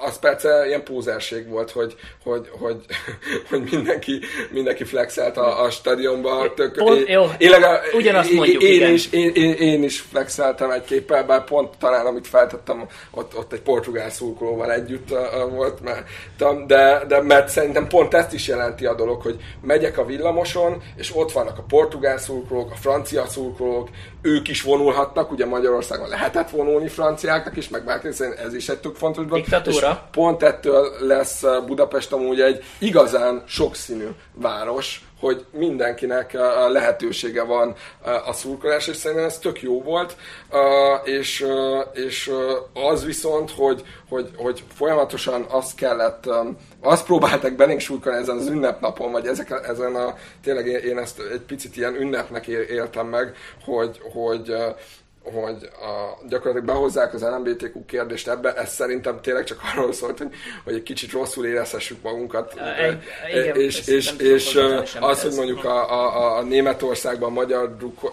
az persze ilyen pózerség volt, hogy, hogy, hogy, hogy mindenki, mindenki flexelt a, a stadionba. Tök, pont, én, jó, én legalább, ugyanazt én, mondjuk, én, igen. Is, én, én, én, is flexeltem egy képpel, bár pont talán amit feltettem, ott, ott egy portugál szurkolóval együtt uh, volt, mert, de, de mert szerintem pont ezt is jelenti a dolog, hogy megyek a villamoson, és ott vannak a portugál szurkolók, a francia szurkolók, ők is vonulhatnak, ugye Magyarországon lehetett vonulni franciáknak is, meg bárki, ez is egy tök fontos dolog. És pont ettől lesz Budapest amúgy egy igazán sokszínű város, hogy mindenkinek lehetősége van a szurkolás, és szerintem ez tök jó volt, és, és az viszont, hogy, hogy, hogy folyamatosan azt kellett, azt próbáltak belénk súlykolni ezen az ünnepnapon, vagy ezek, ezen a, tényleg én ezt egy picit ilyen ünnepnek éltem meg, hogy, hogy hogy a, gyakorlatilag behozzák az LMBTQ kérdést ebbe, ez szerintem tényleg csak arról szólt, hogy, hogy egy kicsit rosszul érezhessük magunkat. Egy, igen, és és, és az, hogy mondjuk a, a, a Németországban a magyar druk,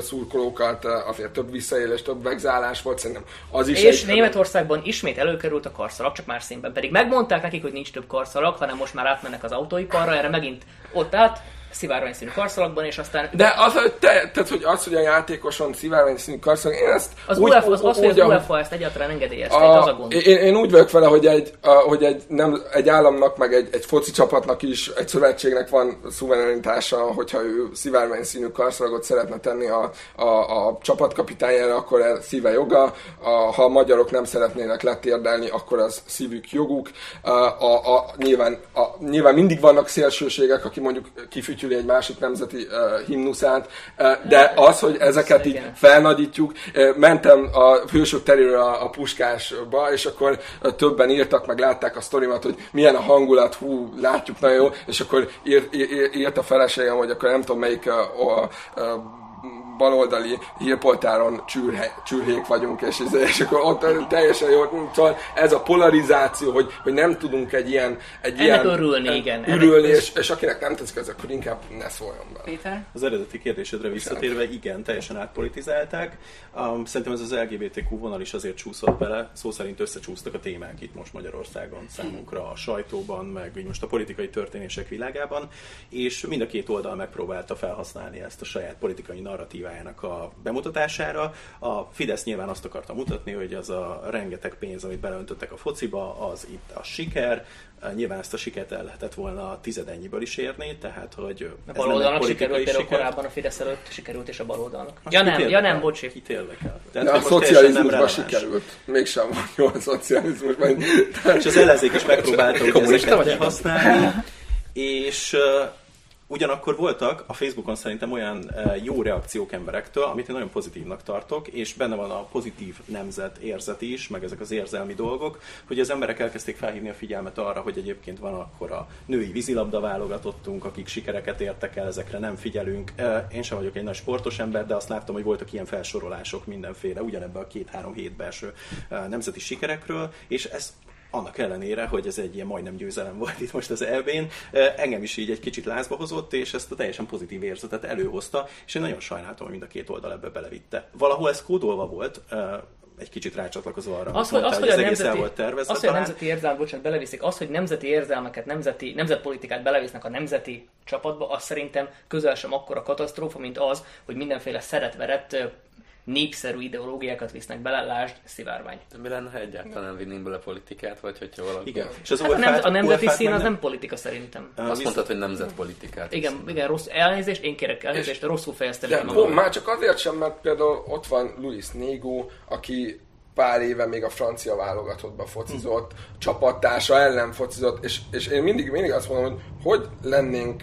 szurkolókat azért több visszaélés, több vegzálás volt, szerintem az is És egy, Németországban ismét előkerült a karszalag, csak más színben. Pedig megmondták nekik, hogy nincs több karszalag, hanem most már átmennek az autóiparra, erre megint ott át szivárvány színű karszalagban, és aztán... De az, hogy te, tehát, hogy az, hogy a játékoson szivárvány színű karszalag, én ezt... Az, úgy, UEFA, az, az, hogy az UEFA ezt egyáltalán engedélyezte, a, az a gond. Én, én, úgy vagyok vele, hogy egy, a, hogy egy, nem, egy államnak, meg egy, egy foci csapatnak is, egy szövetségnek van szuverenitása, hogyha ő szivárvány színű karszalagot szeretne tenni a, a, a csapatkapitányára, akkor ez szíve joga. A, ha a magyarok nem szeretnének letérdelni, akkor az szívük joguk. A, a, a, nyilván, a, nyilván mindig vannak szélsőségek, aki mondjuk kifütyül becsüli egy másik nemzeti uh, himnuszát, uh, de az, hogy ezeket így felnagyítjuk, uh, mentem a hősök teréről a, a puskásba, és akkor uh, többen írtak, meg látták a sztorimat, hogy milyen a hangulat, hú, látjuk nagyon jó, és akkor írt, írt, a feleségem, hogy akkor nem tudom melyik uh, uh, baloldali hírpoltáron csürhe, csürhék vagyunk, és, és akkor ott teljesen jó, szóval ez a polarizáció, hogy, hogy nem tudunk egy ilyen, egy Ennek ilyen örülni, igen. Ürülni, és, és akinek nem tetszik ez, akkor inkább ne szóljon be. Péter? Az eredeti kérdésedre visszatérve, igen, teljesen átpolitizálták. Um, szerintem ez az LGBTQ vonal is azért csúszott bele, szó szerint összecsúsztak a témák itt most Magyarországon számunkra, a sajtóban, meg így most a politikai történések világában, és mind a két oldal megpróbálta felhasználni ezt a saját politikai narratívájának a bemutatására. A Fidesz nyilván azt akarta mutatni, hogy az a rengeteg pénz, amit beleöntöttek a fociba, az itt a siker, Nyilván ezt a sikert el lehetett volna tizedennyiből is érni, tehát hogy... A baloldalnak sikerült, például siker. korábban a Fidesz előtt sikerült, és a baloldalnak. Ja nem, ja nem, bocsi. Kit érdekel? Tehát a szocializmusban sikerült. Mégsem van jó a szocializmusban. és az ellenzék is megpróbálta ezeket használni. És Ugyanakkor voltak a Facebookon szerintem olyan eh, jó reakciók emberektől, amit én nagyon pozitívnak tartok, és benne van a pozitív nemzet érzet is, meg ezek az érzelmi dolgok, hogy az emberek elkezdték felhívni a figyelmet arra, hogy egyébként van akkor a női vízilabda válogatottunk, akik sikereket értek el, ezekre nem figyelünk. Eh, én sem vagyok egy nagy sportos ember, de azt láttam, hogy voltak ilyen felsorolások mindenféle, ugyanebben a két-három hét belső eh, nemzeti sikerekről, és ez annak ellenére, hogy ez egy ilyen majdnem győzelem volt itt most az EB-n, engem is így egy kicsit lázba hozott, és ezt a teljesen pozitív érzetet előhozta, és én nagyon sajnáltam, hogy mind a két oldal ebbe belevitte. Valahol ez kódolva volt, egy kicsit rácsatlakozva arra, az, hogy, az, hogy, az, egész nemzeti, volt tervezve. Az, hogy a nemzeti érzelmet, bocsánat, beleviszik, az, hogy nemzeti érzelmeket, nemzeti, nemzetpolitikát belevisznek a nemzeti csapatba, az szerintem közel sem akkora katasztrófa, mint az, hogy mindenféle szeretverett népszerű ideológiákat visznek bele, lásd, szivárvány. De mi lenne, ha egyáltalán nem vinnénk bele politikát, vagy hogyha valaki... Igen. És az hát a, nem, a nemzeti szín az nem politika szerintem. Azt visz... mondtad, hogy nemzetpolitikát. Igen, igen, rossz elnézést, én kérek elnézést, és... rosszul fejeztem ki magam. Már csak azért sem, mert például ott van Luis Négo, aki pár éve még a francia válogatottba focizott, hmm. csapattársa ellen focizott, és, és én mindig, mindig azt mondom, hogy hogy lennénk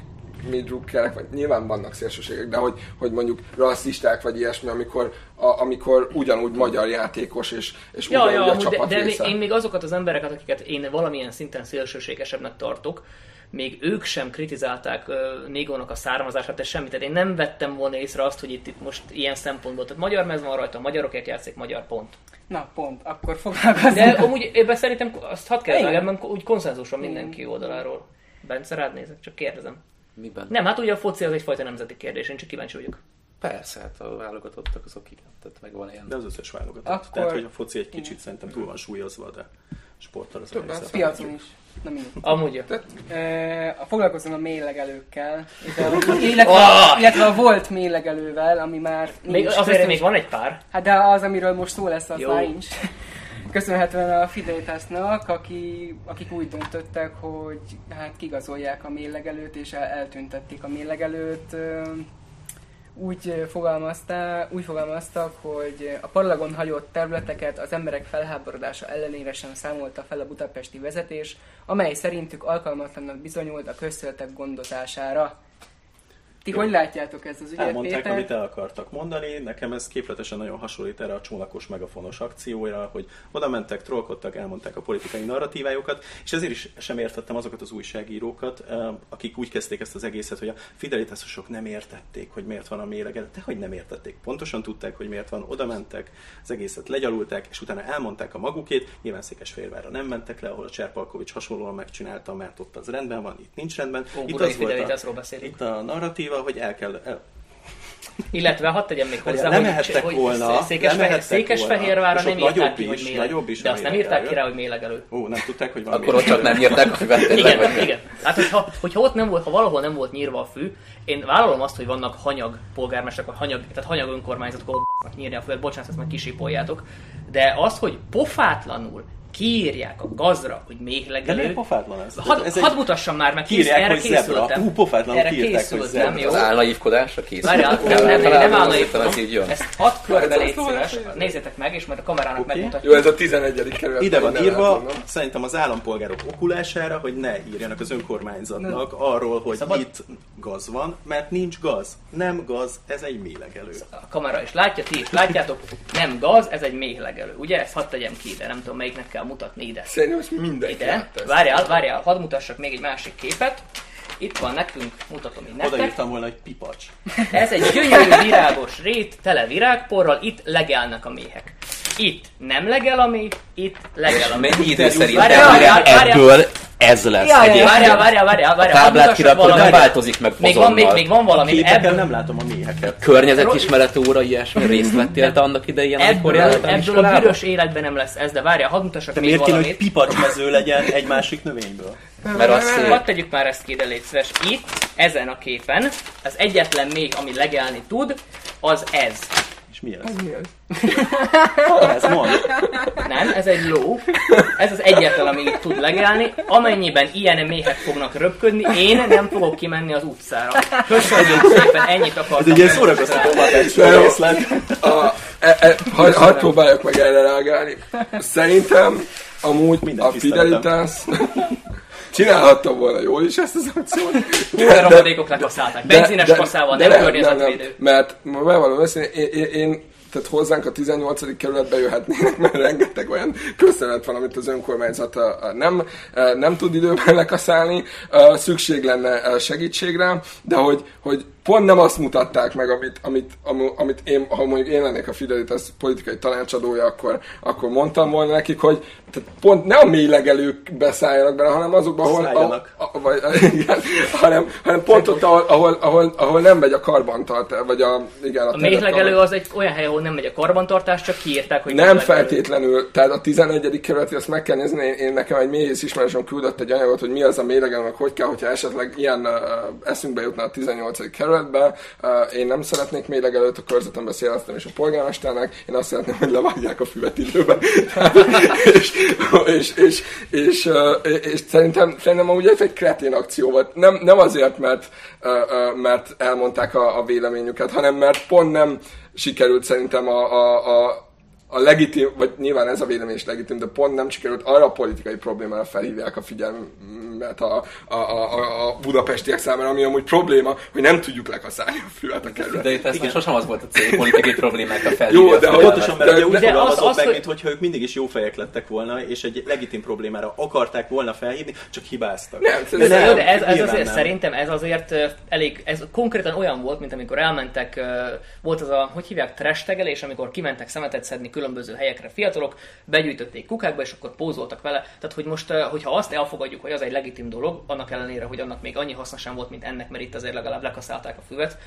mi drukkerek, vagy nyilván vannak szélsőségek, de hogy, hogy mondjuk rasszisták, vagy ilyesmi, amikor, a, amikor ugyanúgy magyar játékos, és, és ja, ugyanúgy ja, a csapat De, de én még azokat az embereket, akiket én valamilyen szinten szélsőségesebbnek tartok, még ők sem kritizálták uh, Négónak a származását, és semmit. Tehát én nem vettem volna észre azt, hogy itt, itt most ilyen szempontból. Tehát magyar mez van rajta, magyarokért játszik, magyar pont. Na, pont, akkor foglalkozni. De amúgy ebben szerintem azt hadd kell legalább, úgy konszenzus van mindenki oldaláról. Bence, rád nézek, csak kérdezem. Miben? Nem, hát ugye a foci az egyfajta nemzeti kérdés, én csak kíváncsi vagyok. Persze, hát a válogatottak azok igen, tehát meg van ilyen. De az összes válogatott. Akkor... Tehát, hogy a foci egy kicsit igen. szerintem túl van súlyozva, de sporttal az Több a piacon is. Nem így. Amúgy. A foglalkozom a mélegelőkkel, illetve, oh! illetve a volt mélegelővel, ami már... Még, azért még van egy pár. Hát de az, amiről most szó lesz, az Jó. már nincs köszönhetően a Fidelitasnak, aki, akik úgy döntöttek, hogy hát kigazolják a méllegelőt, és el, eltüntették a méllegelőt. Úgy, fogalmazta, úgy fogalmaztak, hogy a parlagon hagyott területeket az emberek felháborodása ellenére sem számolta fel a budapesti vezetés, amely szerintük alkalmatlannak bizonyult a közszöltek gondozására. Ti Jó. hogy látjátok ezt az ügyet, Elmondták, Péter? amit el akartak mondani. Nekem ez képletesen nagyon hasonlít erre a csónakos megafonos akcióra, hogy oda mentek, trollkodtak, elmondták a politikai narratívájukat, és ezért is sem értettem azokat az újságírókat, eh, akik úgy kezdték ezt az egészet, hogy a fidelitásosok nem értették, hogy miért van a méleged. De hogy nem értették. Pontosan tudták, hogy miért van. Oda mentek, az egészet legyalulták, és utána elmondták a magukét. Nyilván Székesfehérvárra nem mentek le, ahol a Cserpalkovics hasonlóan megcsinálta, mert ott az rendben van, itt nincs rendben. Ó, itt, az volt a, itt a narratív hogy el kell... El... Illetve hadd tegyem még hozzá, nem mehettek hogy, volna, Székesfehér, Székesfehérvára nem írták ki, hogy nagyobb is de azt nem írták ki rá, hogy mélegelő. Ó, nem tudták, hogy van Akkor ott csak nem írták a füvet Igen, vagy igen. Hát hogyha, hogyha ott nem volt, ha valahol nem volt nyírva a fű, én vállalom azt, hogy vannak hanyag polgármesterek, vagy hanyag, tehát hanyag önkormányzatok, ahol nyírni a füvet, bocsánat, ezt majd kisipoljátok. De az, hogy pofátlanul kiírják a gazra, hogy méhlegelő. De pofátlan ez? Had, ez hadd mutassam már meg, kész, erre hogy készültem. Hú, pofátlan erre kiírták, hogy zebra. Jó? Az álnaívkodásra készült. Várjál, nem, nem, nem, álnaívkodom. Ezt hat körbe légy szíves, nézzétek meg, és majd a kamerának okay. megmutatjuk. Jó, ez a 11. kerület. Ide van írva, szerintem az állampolgárok okulására, hogy ne írjanak az önkormányzatnak arról, hogy itt gaz van, mert nincs gaz. Nem gaz, ez egy méhlegelő. A kamera is látja, ti is látjátok, nem gaz, ez egy méhlegelő. Ugye ezt hadd tegyem ki ide, nem tudom melyiknek kell mutatni ide. Szerintem ezt mindenki Ide. Várjál, várjál, hadd mutassak még egy másik képet. Itt van nekünk, mutatom így nektek. Odaírtam volna, hogy pipacs. Ez egy gyönyörű virágos rét, tele virágporral, itt legelnek a méhek. Itt nem legel a méh, itt legel a méh. Mennyi idő szerint ebből ez lesz ja, ja, várjál, várjál, várjál, várjál. A táblát kirakod, nem változik meg még van, még, még van valami. Ebből nem látom a méheket. Környezetismeret óra, ilyesmi részt vettél te annak idején, amikor ebből, ebből a büdös életben nem lesz ez, de várjál, hadd mutassak még miért kéne, hogy pipacsmező legyen egy másik növényből? Mert azt szép. Hadd tegyük már ezt ki, de légy szíves. Itt, ezen a képen, az egyetlen méh, ami legelni tud, az ez. Mi ez? Ez mi ez? ez mond. Nem, ez egy ló. Ez az egyetlen, ami itt tud legelni. Amennyiben ilyen méhek fognak röpködni, én nem fogok kimenni az utcára. Köszönjük szépen, ennyit akartam. Ez egy ilyen szórakoztató részlet. E, e, hadd próbáljak meg erre reagálni. Szerintem amúgy Minden a Fidelitas Csinálhattam volna jól is ezt az akciót. Milyen rohadékok lekaszálták. Benzines kaszával, nem, nem környezetvédő. Nem, nem, mert bevallom őszintén, én, én, én tehát hozzánk a 18. kerületbe jöhetnének, mert rengeteg olyan köszönet van, amit az önkormányzat nem, nem tud időben lekaszálni, szükség lenne segítségre, de hogy, hogy pont nem azt mutatták meg, amit, amit, amit én, ha mondjuk én lennék a Fidelitas politikai tanácsadója, akkor, akkor mondtam volna nekik, hogy tehát pont ne a mélylegelők beszálljanak bele, hanem azokban, ahol, a, a, vagy, igen, hanem, hanem pont ott, ahol, ahol, ahol, ahol nem megy a karbantartás, vagy a, igen, a, a mélylegelő az egy olyan hely, ahol nem megy a karbantartás, csak kiírták, hogy nem feltétlenül, tehát a 11. kerületi, azt meg kell nézni, én, én nekem egy mélyész ismerősöm küldött egy anyagot, hogy mi az a mélylegelő, meg hogy kell, hogyha esetleg ilyen uh, eszünkbe jutna a 18. kerületbe. Uh, én nem szeretnék mélylegelőt a körzetembe széleszteni és a polgármesternek, én azt szeretném, hogy levágják a füvet időben. és, és, és, és, és, szerintem, szerintem amúgy ez egy kretén akció volt. Nem, nem azért, mert, mert elmondták a, a véleményüket, hanem mert pont nem sikerült szerintem a, a, a a legitim, vagy nyilván ez a vélemény is legitim, de pont nem sikerült arra a politikai problémára felhívják a figyelmet a, a, a, a budapestiek számára, ami amúgy probléma, hogy nem tudjuk lekaszálni a fület a kerület. De itt ez sosem az volt a cél, politikai problémákra felhívni Jó, de a pontosan, mert ugye úgy fogalmazott az, meg, hogy... mint hogyha ők mindig is jó fejek lettek volna, és egy legitim problémára akarták volna felhívni, csak hibáztak. Nem, de, de, nem, de ez, ez azért nem. szerintem ez azért elég, ez konkrétan olyan volt, mint amikor elmentek, volt az a, hogy hívják, trestegelés, amikor kimentek szemetet szedni különböző helyekre fiatalok, begyűjtötték kukákba, és akkor pózoltak vele. Tehát, hogy most, eh, hogyha azt elfogadjuk, hogy az egy legitim dolog, annak ellenére, hogy annak még annyi haszna volt, mint ennek, mert itt azért legalább lekaszálták a füvet,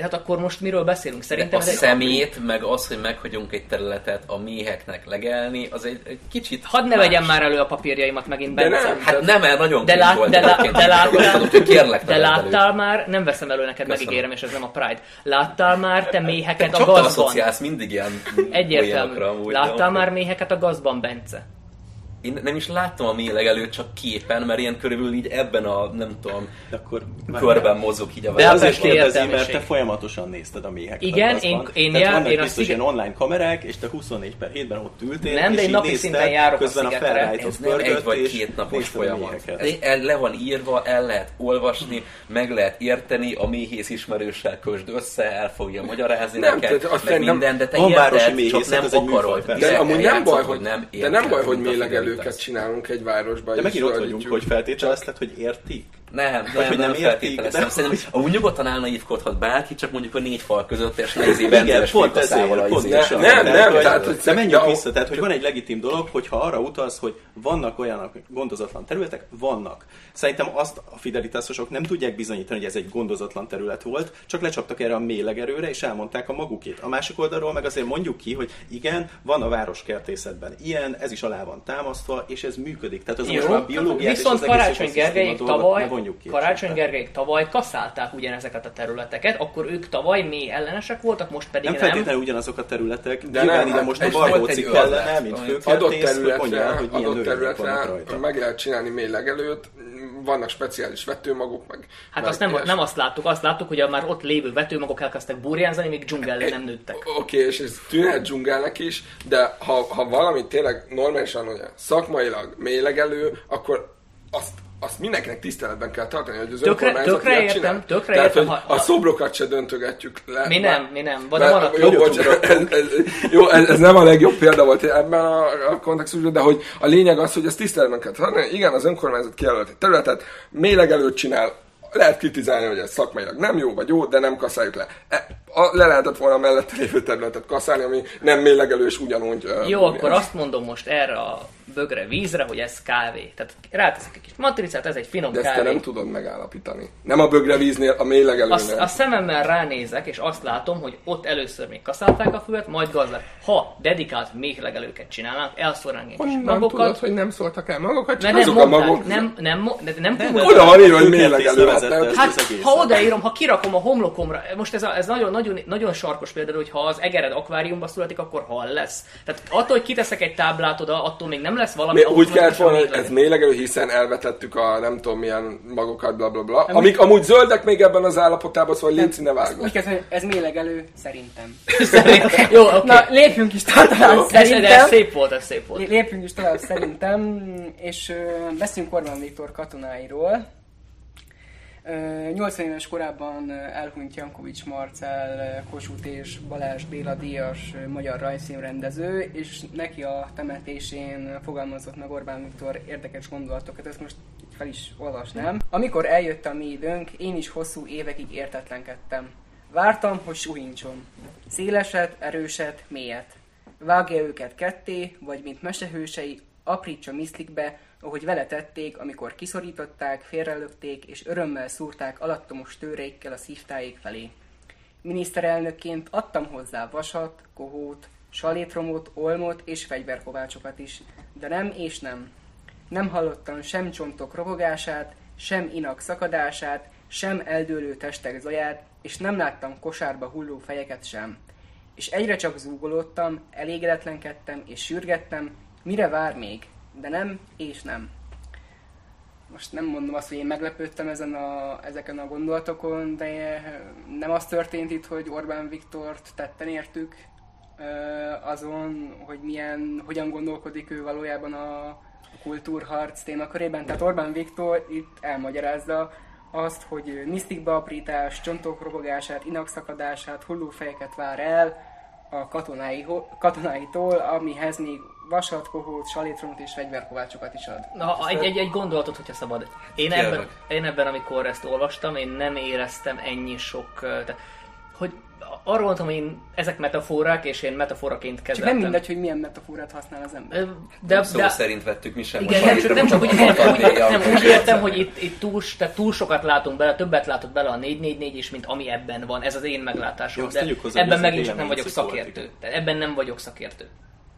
Hát akkor most miről beszélünk? Szerintem a szemét, egy... meg az, hogy meghagyunk egy területet a méheknek legelni, az egy, egy kicsit Hadd ne vegyem már elő a papírjaimat megint, Bence. De nem, hát nem, mert nagyon de, lát, de, lá, de, láttál, kérlek de láttál elő. már, nem veszem elő neked, Köszönöm. megígérem, és ez nem a Pride. Láttál már te méheket te a gazban? Csak mindig ilyen Egyértelmű. Láttál már méheket a gazban, Bence? Én nem is láttam a mélegelőt csak képen, mert ilyen körülbelül így ebben a, nem tudom, de akkor körben mozog így a De azért kérdezi, mert te folyamatosan nézted a méheket. Igen, én, én, jár, vannak én biztos ilyen online kamerák, és te 24 per 7-ben ott ültél, nem, de én napi szinten járok közben a, a Ez nem egy vagy két napos folyamat. El, le van írva, el lehet olvasni, meg lehet érteni, a méhész ismerőssel közd össze, el fogja magyarázni nem, neked, meg minden, de te érted, csak nem akarod. De amúgy nem baj, hogy nem de nem baj, hogy mélegelő őket csinálunk egy városban. De megint ott vagyunk, hogy feltételezted, hogy értik? Nem, nem, hogy nem, nem feltételezem. Szerintem amúgy nyugodtan elnaívkodhat bárki, csak mondjuk a négy fal között, és ne izé benzeres pont ezért, pont nem, nem, nem, tehát, hogy de menjünk vissza, tehát, hogy van egy legitim dolog, hogyha arra utalsz, hogy vannak olyanok gondozatlan területek, vannak. Szerintem azt a fidelitásosok nem tudják bizonyítani, hogy ez egy gondozatlan terület volt, csak lecsaptak erre a mélegerőre, és elmondták a magukét. A másik oldalról meg azért mondjuk ki, hogy igen, van a városkertészetben ilyen, ez is alá van támasztva, és ez működik. Tehát az Jó, most a biológiát Viszont és az Karácsony Gergelyék tavaly, Karácsony Gergelyék tavaly kaszálták ugyanezeket a területeket, akkor ők tavaly mi ellenesek voltak, most pedig nem. Nem? feltétlenül ugyanazok a területek, de nem, ide most a Bargóci kellene, mint főkertész, mondják, hogy milyen adott területre meg lehet csinálni mély legelőt, vannak speciális vetőmagok, meg... Hát azt nem, nem azt láttuk, azt láttuk, hogy a már ott lévő vetőmagok elkezdtek burjánzani, még dzsungellé nem nőttek. Oké, okay, és ez tűnhet dzsungelnek is, de ha, ha valami tényleg normálisan, ugye, szakmailag mélylegelő, akkor azt azt mindenkinek tiszteletben kell tartani, hogy az tökre, önkormányzat tökre értem, csinál. tökre Tehát, értem, ha, a szobrokat se döntögetjük le. Mi nem, mi nem. Van, van a jó, bocs, ez, ez, jó ez, ez, nem a legjobb példa volt ebben a, a kontextusban, de hogy a lényeg az, hogy ezt tiszteletben kell tartani. Igen, az önkormányzat kijelölt egy területet, méleg előtt csinál lehet kritizálni, hogy ez szakmailag nem jó vagy jó, de nem kaszáljuk le. E, a, le lehetett volna a mellette lévő területet kaszálni, ami nem mélegelős ugyanúgy. Jó, akkor azt mondom most erre a bögre vízre, hogy ez kávé. Tehát ráteszek egy kis matricát, ez egy finom De ezt kávé. te nem tudod megállapítani. Nem a bögre víznél, a mélegelőnél. Azt, a szememmel ránézek, és azt látom, hogy ott először még kaszálták a füvet, majd gazdák. Ha dedikált méhlegelőket csinálnak, elszórnánk egy kis magokat. tudod, hogy nem szóltak el magokat, csak Mert nem azok a mondták, magok. nem, nem, mo- de nem, nem, de- Oda van írva, hogy Őket mélegelő. Hát, észrevezette nem- ezt. Hát, az egészet. ha odaírom, ha kirakom a homlokomra, most ez, a, ez nagyon, nagyon, nagyon sarkos példa, hogy ha az egered akváriumba születik, akkor hal lesz. Tehát attól, hogy kiteszek egy táblát oda, attól még nem lesz valami Mi úgy kellett volna, hogy ez mélegelő, hiszen elvetettük a nem tudom milyen magokat, bla bla bla. Amik amúgy zöldek még ebben az állapotában, szóval légy ne vágod. Úgy kezdve, ez mélegelő, szerintem. Jó, oké. Na, lépjünk is tovább, Ez, de ez szerintem. szép volt, ez szép volt. Lépjünk is tovább szerintem, és ö, beszéljünk Orbán Viktor katonáiról. Ö, 80 éves korában elhunyt Jankovics Marcel, Kossuth és Balázs Béla díjas magyar rajzfilmrendező, és neki a temetésén fogalmazott meg Orbán Viktor érdekes gondolatokat, ezt most fel is olvasnám. Amikor eljött a mi időnk, én is hosszú évekig értetlenkedtem. Vártam, hogy suhincson. Széleset, erőset, mélyet. Vágja őket ketté, vagy mint mesehősei, aprítsa miszlikbe, ahogy vele tették, amikor kiszorították, félrelökték és örömmel szúrták alattomos tőreikkel a szívtájék felé. Miniszterelnökként adtam hozzá vasat, kohót, salétromot, olmot és fegyverkovácsokat is, de nem és nem. Nem hallottam sem csontok rogogását, sem inak szakadását, sem eldőlő testek zaját, és nem láttam kosárba hulló fejeket sem. És egyre csak zúgolódtam, elégedetlenkedtem és sürgettem, mire vár még, de nem és nem. Most nem mondom azt, hogy én meglepődtem ezen a, ezeken a gondolatokon, de nem az történt itt, hogy Orbán Viktort tetten értük azon, hogy milyen, hogyan gondolkodik ő valójában a kultúrharc témakörében. Tehát Orbán Viktor itt elmagyarázza azt, hogy misztikbeaprítás, csontok robogását, inakszakadását, hullófejeket vár el a katonái, katonáitól, amihez még vasat, kohót, salétromot és fegyverkovácsokat is ad. Na, egy, egy, egy gondolatot, hogyha szabad. Én Kérlek. ebben, én ebben, amikor ezt olvastam, én nem éreztem ennyi sok... Tehát, hogy arról mondtam, hogy én, ezek metaforák, és én metaforaként Csak kezeltem. nem mindegy, hogy milyen metaforát használ az ember. De, De, szó de, szerint vettük mi sem. igen, most nem csak, nem csak, nem, úgy, nem, úgy értem, hogy itt, itt túl, tehát túl sokat látunk bele, többet látott bele a 444 is, mint ami ebben van. Ez az én meglátásom. Jó, de hozzá, ebben megint csak nem vagyok szakértő. Tehát ebben nem vagyok szakértő.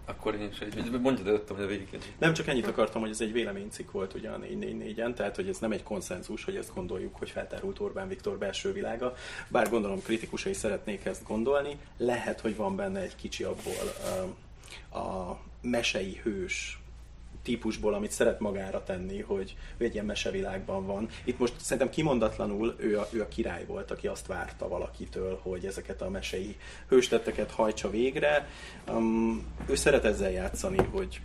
Akkor én is, hogy mondjad előttem, hogy a végig. Nem csak ennyit akartam, hogy ez egy véleménycikk volt ugye a 444-en, tehát hogy ez nem egy konszenzus, hogy ezt gondoljuk, hogy feltárult Orbán Viktor belső világa, bár gondolom kritikusai szeretnék ezt gondolni, lehet, hogy van benne egy kicsi abból a mesei hős típusból, amit szeret magára tenni, hogy ő egy ilyen mesevilágban van. Itt most szerintem kimondatlanul ő a, ő a király volt, aki azt várta valakitől, hogy ezeket a mesei hőstetteket hajtsa végre. Um, ő szeret ezzel játszani, hogy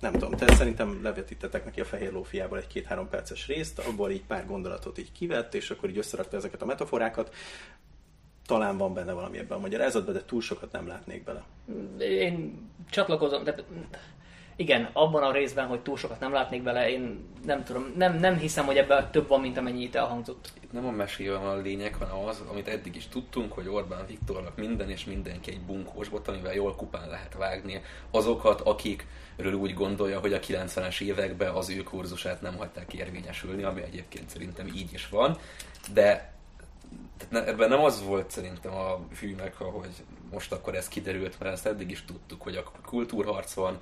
nem tudom, te szerintem levetítettek neki a Fehér Lófiából egy két-három perces részt, abból így pár gondolatot így kivett, és akkor így összerakta ezeket a metaforákat. Talán van benne valami ebben a magyarázatban, de túl sokat nem látnék bele. Én csatlakozom, tehát igen, abban a részben, hogy túl sokat nem látnék bele, én nem tudom, nem, nem hiszem, hogy ebben több van, mint amennyi itt elhangzott. Nem a mesében van a lényeg, hanem az, amit eddig is tudtunk, hogy Orbán Viktornak minden és mindenki egy bunkós bot, amivel jól kupán lehet vágni azokat, akikről úgy gondolja, hogy a 90-es években az ő kurzusát nem hagyták érvényesülni, ami egyébként szerintem így is van, de tehát ne, ebben nem az volt szerintem a fűnek, hogy most akkor ez kiderült, mert ezt eddig is tudtuk, hogy a kultúrharc van,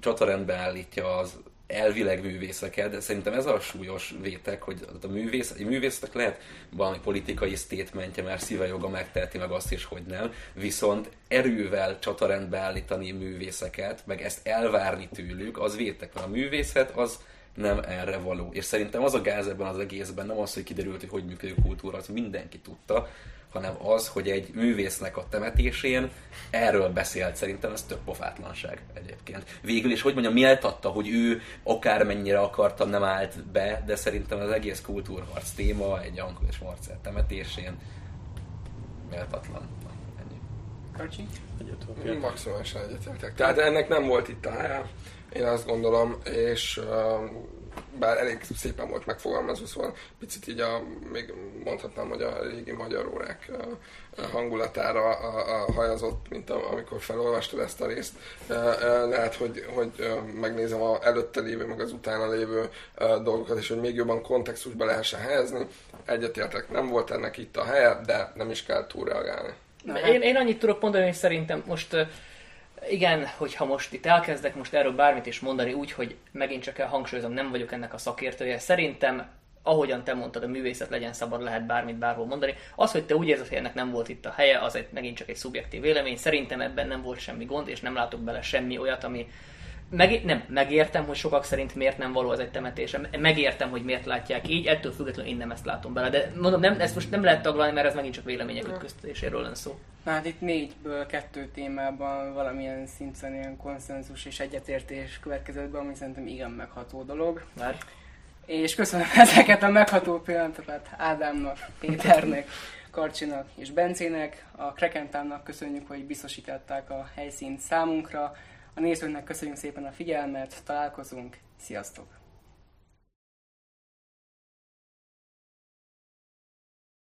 csatarendbe állítja az elvileg művészeket, de szerintem ez a súlyos vétek, hogy a művész, egy művésznek lehet valami politikai statementje, mert szíve joga megteheti meg azt is, hogy nem, viszont erővel csatarendbe állítani művészeket, meg ezt elvárni tőlük, az vétek, mert a művészet az nem erre való. És szerintem az a gáz ebben az egészben nem az, hogy kiderült, hogy hogy működik a kultúra, az mindenki tudta, hanem az, hogy egy művésznek a temetésén erről beszélt. Szerintem ez több pofátlanság egyébként. Végül is, hogy mondjam, méltatta, hogy ő akármennyire akarta, nem állt be, de szerintem az egész kultúrharc téma egy Jankó és Marcel temetésén méltatlan. Ennyi. Karcsi? Egyet, Maximálisan egyetértek. Tehát ennek nem volt itt a helye, én azt gondolom, és uh, bár elég szépen volt megfogalmazva, szóval picit így a, még mondhatnám, hogy a régi magyar órák hangulatára a, a hajazott, mint a, amikor felolvastad ezt a részt. Lehet, hogy, hogy megnézem a előtte lévő, meg az utána lévő dolgokat, és hogy még jobban kontextusba lehessen helyezni. Egyetértek, nem volt ennek itt a helye, de nem is kell túlreagálni. Én, én annyit tudok mondani, hogy szerintem most igen, hogyha most itt elkezdek most erről bármit is mondani úgy, hogy megint csak hangsúlyozom, nem vagyok ennek a szakértője, szerintem ahogyan te mondtad, a művészet legyen szabad, lehet bármit bárhol mondani. Az, hogy te úgy érzed, hogy ennek nem volt itt a helye, az egy, megint csak egy szubjektív vélemény. Szerintem ebben nem volt semmi gond, és nem látok bele semmi olyat, ami, meg, nem, megértem, hogy sokak szerint miért nem való ez egy temetés. Megértem, hogy miért látják így, ettől függetlenül én nem ezt látom bele. De mondom, nem, ezt most nem lehet taglalni, mert ez megint csak vélemények ütköztetéséről lenne szó. Na hát itt négyből kettő témában valamilyen szinten ilyen konszenzus és egyetértés következett be, ami szerintem igen megható dolog. Már. És köszönöm ezeket a megható pillanatokat Ádámnak, Péternek, Karcsinak és Bencének. A Krekentánnak köszönjük, hogy biztosították a helyszínt számunkra. A nézőknek köszönjük szépen a figyelmet, találkozunk, sziasztok!